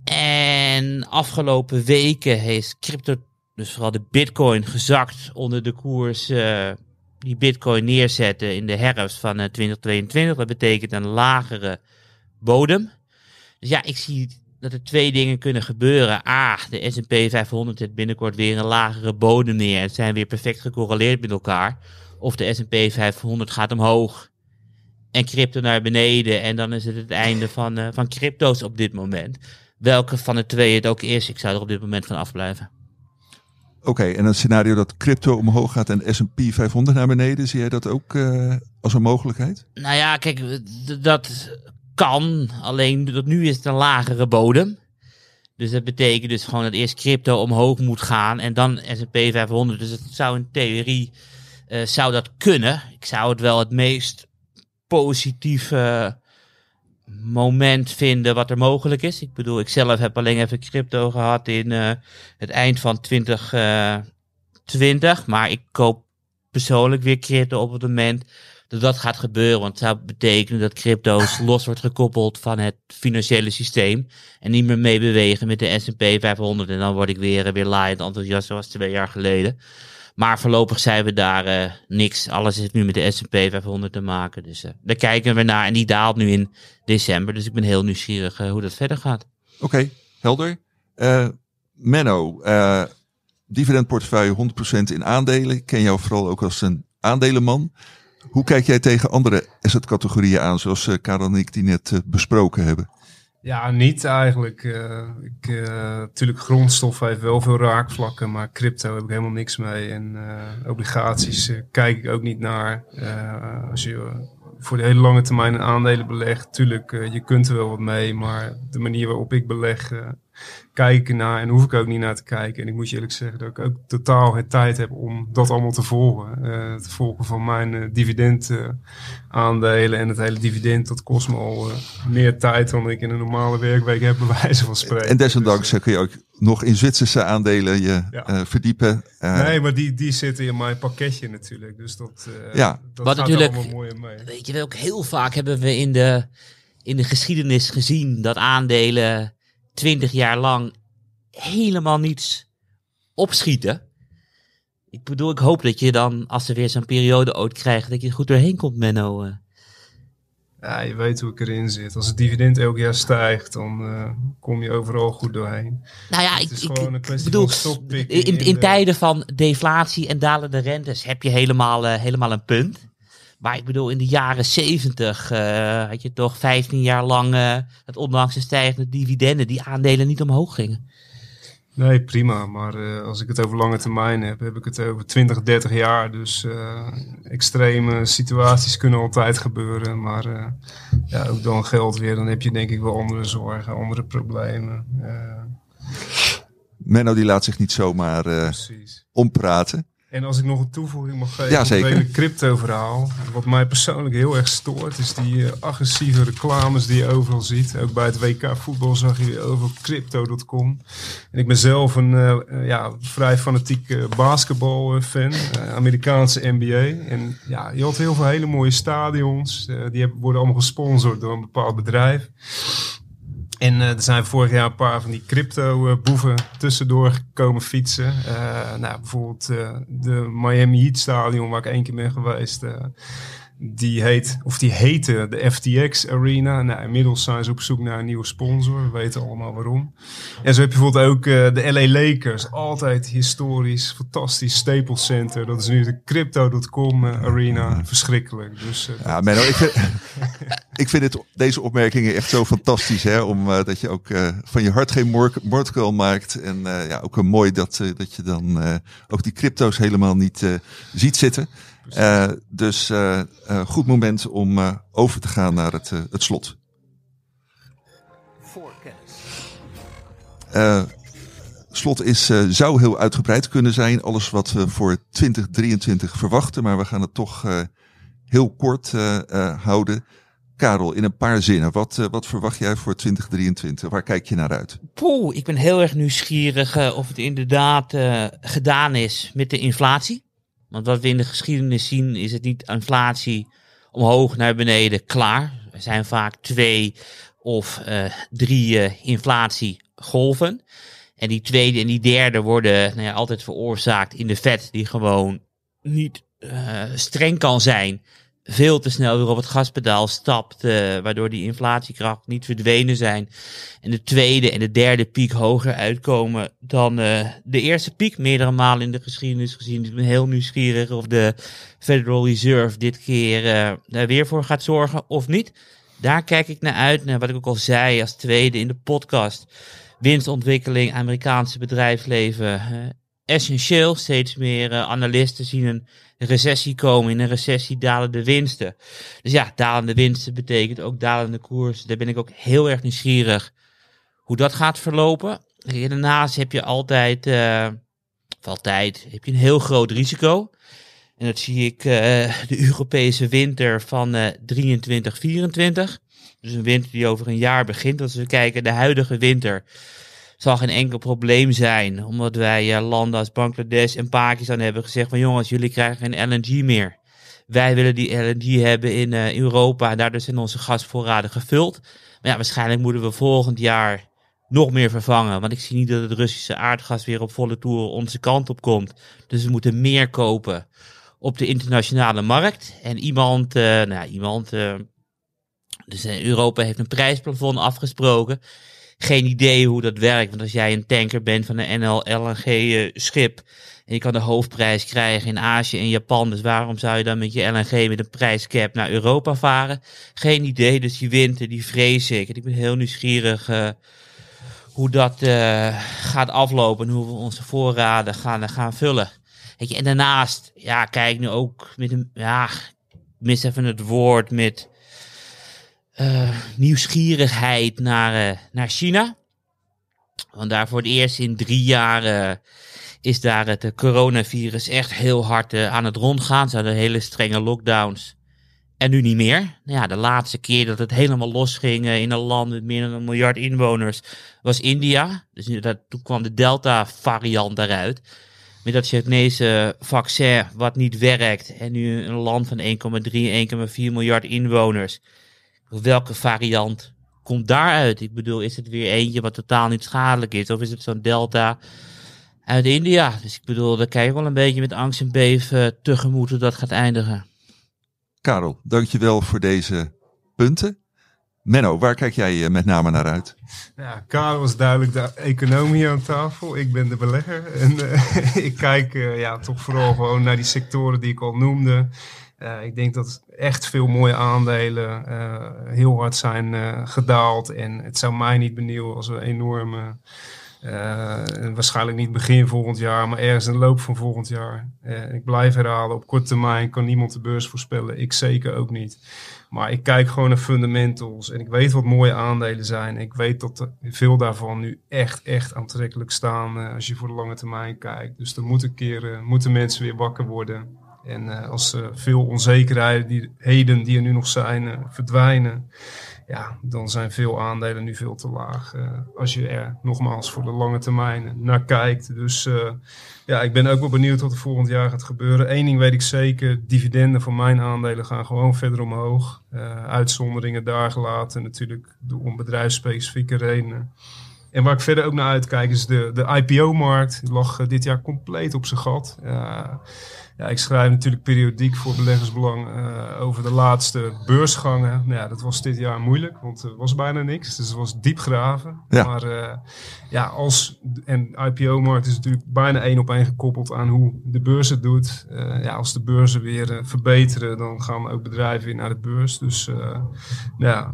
Speaker 4: En afgelopen weken heeft crypto, dus vooral de bitcoin, gezakt onder de koers eh, die bitcoin neerzette in de herfst van eh, 2022. Dat betekent een lagere bodem. Dus ja, ik zie dat er twee dingen kunnen gebeuren. A, de S&P 500 zet binnenkort weer een lagere bodem neer. Het zijn weer perfect gecorreleerd met elkaar. Of de S&P 500 gaat omhoog en crypto naar beneden. En dan is het het einde van, eh, van crypto's op dit moment. Welke van de twee het ook is, ik zou er op dit moment van afblijven.
Speaker 1: Oké, en een scenario dat crypto omhoog gaat en S&P 500 naar beneden, zie jij dat ook eh, als een mogelijkheid?
Speaker 4: Nou ja, kijk, dat kan. Alleen dat nu is het een lagere bodem. Dus dat betekent dus gewoon dat eerst crypto omhoog moet gaan en dan S&P 500. Dus het zou in theorie eh, zou dat kunnen. Ik zou het wel het meest positieve moment vinden wat er mogelijk is. Ik bedoel, ik zelf heb alleen even crypto gehad in eh, het eind van 2020. maar ik koop persoonlijk weer crypto op het moment dat dat gaat gebeuren. Want het zou betekenen dat crypto's los wordt gekoppeld van het financiële systeem. En niet meer meebewegen met de S&P 500. En dan word ik weer, weer laaiend enthousiast zoals twee jaar geleden. Maar voorlopig zijn we daar eh, niks. Alles heeft nu met de S&P 500 te maken. Dus eh, daar kijken we naar. En die daalt nu in december. Dus ik ben heel nieuwsgierig eh, hoe dat verder gaat.
Speaker 1: Oké, helder. Eh Menno, eh dividendportefeuille 100% in aandelen. Ik ken jou vooral ook als een aandelenman. Hoe kijk jij tegen andere assetcategorieën aan, zoals eh, Karel en ik die net eh, besproken hebben?
Speaker 5: Ja, niet eigenlijk. Eh, natuurlijk, grondstof heeft wel veel raakvlakken, maar crypto heb ik helemaal niks mee. En obligaties kijk ik ook niet naar. Als je voor de hele lange termijn aandelen belegt, tuurlijk, je kunt er wel wat mee, maar de manier waarop ik beleg, kijk ik ernaar en hoef ik ook niet naar te kijken. En ik moet je eerlijk zeggen dat ik ook totaal het tijd heb om dat allemaal te volgen. Eh, het volgen van mijn eh, dividend eh, aandelen en het hele dividend, dat kost me al eh, meer tijd dan ik in een normale werkweek heb, bij wijze van spreken.
Speaker 1: En desondanks
Speaker 5: Dus,
Speaker 1: kun je ook nog in Zwitserse aandelen je
Speaker 5: Ja.
Speaker 1: eh, verdiepen. Eh,
Speaker 5: Nee, maar die, die zitten in mijn pakketje natuurlijk. Dus dat, eh
Speaker 1: Ja.
Speaker 5: dat
Speaker 4: Wat
Speaker 5: gaat
Speaker 4: natuurlijk-
Speaker 5: allemaal mooi mee.
Speaker 4: Weet je wel, ook heel vaak hebben we in de, in de geschiedenis gezien dat aandelen twintig jaar lang helemaal niets opschieten. Ik bedoel, ik hoop dat je dan, als er weer zo'n periode ooit krijgt, dat je er goed doorheen komt, Menno. eh.
Speaker 5: Ja, je weet hoe ik erin zit. Als het dividend elk jaar stijgt, dan eh, kom je overal goed doorheen.
Speaker 4: Nou ja,
Speaker 5: Het
Speaker 4: ik,
Speaker 5: is
Speaker 4: ik,
Speaker 5: gewoon een
Speaker 4: ik
Speaker 5: kwestie
Speaker 4: bedoel,
Speaker 5: van
Speaker 4: in, in,
Speaker 5: in de-
Speaker 4: tijden van deflatie en dalende rentes heb je helemaal, eh, helemaal een punt. Maar ik bedoel, in de jaren 70 eh, had je toch 15 jaar lang uh, het ondanks de stijgende dividenden die aandelen niet omhoog gingen.
Speaker 5: Nee, prima. Maar uh, als ik het over lange termijn heb, heb ik het over 20, 30 jaar. Dus uh, extreme situaties kunnen altijd gebeuren. Maar uh, ja, ook dan geldt weer, dan heb je denk ik wel andere zorgen, andere problemen.
Speaker 1: Menno die laat zich niet zomaar ompraten.
Speaker 5: En als ik nog een toevoeging mag geven
Speaker 1: ja, zeker.
Speaker 5: op het hele crypto-verhaal. Wat mij persoonlijk heel erg stoort, is die uh, agressieve reclames die je overal ziet. Ook bij het WK voetbal zag je overal crypto.com. En ik ben zelf een uh, ja, vrij fanatiek basketbalfan, Amerikaanse NBA. En ja, je had heel veel hele mooie stadions. die worden allemaal gesponsord door een bepaald bedrijf. En uh, er zijn vorig jaar een paar van die crypto-boeven tussendoor gekomen fietsen. Uh, nou, bijvoorbeeld uh, de Miami Heat Stadion, waar ik één keer ben geweest. Die heet, of die heette de FTX Arena. Nou, inmiddels zijn ze op zoek naar een nieuwe sponsor. We weten allemaal waarom. En zo heb je bijvoorbeeld ook uh, de LA Lakers. Altijd historisch, fantastisch Staples Center. Dat is nu de Crypto.com uh, Arena. Verschrikkelijk. Dus, uh,
Speaker 1: ja, Menno, ik vind, ik vind het, deze opmerkingen echt zo fantastisch. Hè, om, dat je ook van je hart geen moordkuil maakt. En ja, ook mooi dat, dat je dan ook die crypto's helemaal niet ziet zitten. Uh, dus uh, uh, goed moment om over te gaan naar het, het slot. Slot is, zou heel uitgebreid kunnen zijn. Alles wat we voor 2023 verwachten. Maar we gaan het toch heel kort houden. Karel, in een paar zinnen. Wat, wat verwacht jij voor 2023? Waar kijk je naar uit?
Speaker 4: Poeh, ik ben heel erg nieuwsgierig of het inderdaad gedaan is met de inflatie. Want wat we in de geschiedenis zien, is het niet inflatie omhoog naar beneden klaar. Er zijn vaak twee of uh, drie uh, inflatiegolven. En die tweede en die derde worden nou ja, altijd veroorzaakt in de vet die gewoon niet uh, streng kan zijn veel te snel weer op het gaspedaal stapt, uh, waardoor die inflatiekracht niet verdwenen zijn. En de tweede en de derde piek hoger uitkomen dan uh, de eerste piek, meerdere malen in de geschiedenis gezien. Ik ben heel nieuwsgierig of de Federal Reserve dit keer uh, daar weer voor gaat zorgen of niet. Daar kijk ik naar uit, naar wat ik ook al zei als tweede in de podcast. Winstontwikkeling, Amerikaanse bedrijfsleven, essentieel. Steeds meer analisten zien een recessie komen. In een recessie dalen de winsten. Dus ja, dalende winsten betekent ook dalende koers. Daar ben ik ook heel erg nieuwsgierig hoe dat gaat verlopen. Daarnaast heb je altijd, uh, altijd, heb je een heel groot risico. En dat zie ik uh, de Europese winter van uh, 23, 24. Dus een winter die over een jaar begint. Als we kijken, de huidige winter zal geen enkel probleem zijn. Omdat wij uh, landen als Bangladesh en Pakistan hebben gezegd van jongens, jullie krijgen geen LNG meer. Wij willen die LNG hebben in uh, Europa en daardoor zijn onze gasvoorraden gevuld. Maar ja, waarschijnlijk moeten we volgend jaar nog meer vervangen. Want ik zie niet dat het Russische aardgas weer op volle toer onze kant op komt. Dus we moeten meer kopen op de internationale markt. En iemand, uh, nou iemand, dus Europa heeft een prijsplafond afgesproken geen idee hoe dat werkt. Want als jij een tanker bent van een NL LNG schip en je kan de hoofdprijs krijgen in Azië en Japan, dus waarom zou je dan met je LNG met een prijscap naar Europa varen? Geen idee, dus die winter, die vrees ik. En ik ben heel nieuwsgierig uh, hoe dat uh, gaat aflopen en hoe we onze voorraden gaan, gaan vullen. Je, en daarnaast, ja, kijk nu ook met een, ja, mis even het woord, met uh, nieuwsgierigheid naar, uh, naar China. Want daar voor het eerst in drie jaar uh, is daar het coronavirus echt heel hard aan het rondgaan. Ze hadden hele strenge lockdowns. En nu niet meer. Nou ja, de laatste keer dat het helemaal losging in een land met meer dan een miljard inwoners was India. Dus dat, toen kwam de Delta-variant daaruit. Met dat Chinese vaccin wat niet werkt. En nu een land van 1,3, 1,4 miljard inwoners welke variant komt daaruit? Ik bedoel, is het weer eentje wat totaal niet schadelijk is? Of is het zo'n delta uit India? Dus ik bedoel, daar kijk wel een beetje met angst en beven tegemoet hoe dat gaat eindigen.
Speaker 1: Karel, dankjewel voor deze punten. Menno, waar kijk jij eh, met name naar uit?
Speaker 5: Ja, Karel was duidelijk de economie aan tafel. Ik ben de belegger. En uh, ik kijk uh, ja, toch vooral gewoon naar die sectoren die ik al noemde. Uh, ik denk dat echt veel mooie aandelen uh, heel hard zijn uh, gedaald. En het zou mij niet benieuwen als we enorme waarschijnlijk niet begin volgend jaar, maar ergens in de loop van volgend jaar. Ik blijf herhalen, op korte termijn kan niemand de beurs voorspellen. Ik zeker ook niet. Maar ik kijk gewoon naar fundamentals en ik weet wat mooie aandelen zijn. Ik weet dat veel daarvan nu echt, echt aantrekkelijk staan als je voor de lange termijn kijkt. Dus dan moet een keer, moeten mensen weer wakker worden. En als veel onzekerheden die, er nu nog zijn verdwijnen ja, dan zijn veel aandelen nu veel te laag. Als je er nogmaals voor de lange termijn naar kijkt. Dus ja, ik ben ook wel benieuwd wat er volgend jaar gaat gebeuren. Eén ding weet ik zeker: dividenden van mijn aandelen gaan gewoon verder omhoog. Uitzonderingen daar gelaten, natuurlijk om bedrijfsspecifieke redenen. En waar ik verder ook naar uitkijk is de, de IPO-markt. Die lag dit jaar compleet op zijn gat. Ja, ik schrijf natuurlijk periodiek voor beleggersbelang uh, over de laatste beursgangen. Nou ja, dat was dit jaar moeilijk, want er was bijna niks. Dus het was diep graven. Ja. Maar uh, ja, als, en IPO-markt is natuurlijk bijna één op één gekoppeld aan hoe de beurs het doet. Uh, ja, als de beurzen weer verbeteren, dan gaan ook bedrijven weer naar de beurs. Dus ja,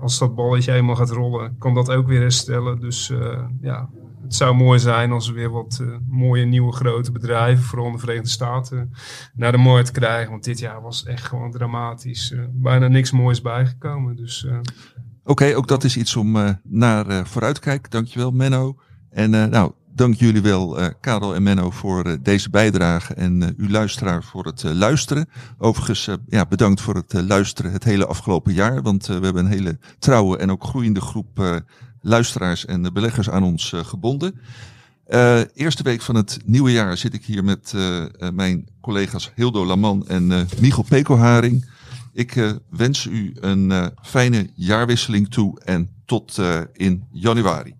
Speaker 5: als dat balletje eenmaal gaat rollen, kan dat ook weer herstellen. Dus ja, het zou mooi zijn als we weer wat uh, mooie nieuwe grote bedrijven, vooral de Verenigde Staten, naar de markt krijgen. Want dit jaar was echt gewoon dramatisch. Uh, bijna niks moois bijgekomen. Dus, uh...
Speaker 1: Oké, ook dat is iets om naar vooruit te kijken. Dankjewel Menno. En nou, dank jullie wel Karel en Menno voor deze bijdrage en uw luisteraar voor het luisteren. Overigens, ja, bedankt voor het luisteren het hele afgelopen jaar. Want we hebben een hele trouwe en ook groeiende groep luisteraars en beleggers aan ons uh, gebonden. Uh, eerste week van het nieuwe jaar zit ik hier met uh, mijn collega's Hildo Laman en Michel Pekelharing. Ik wens u een fijne jaarwisseling toe en tot in januari.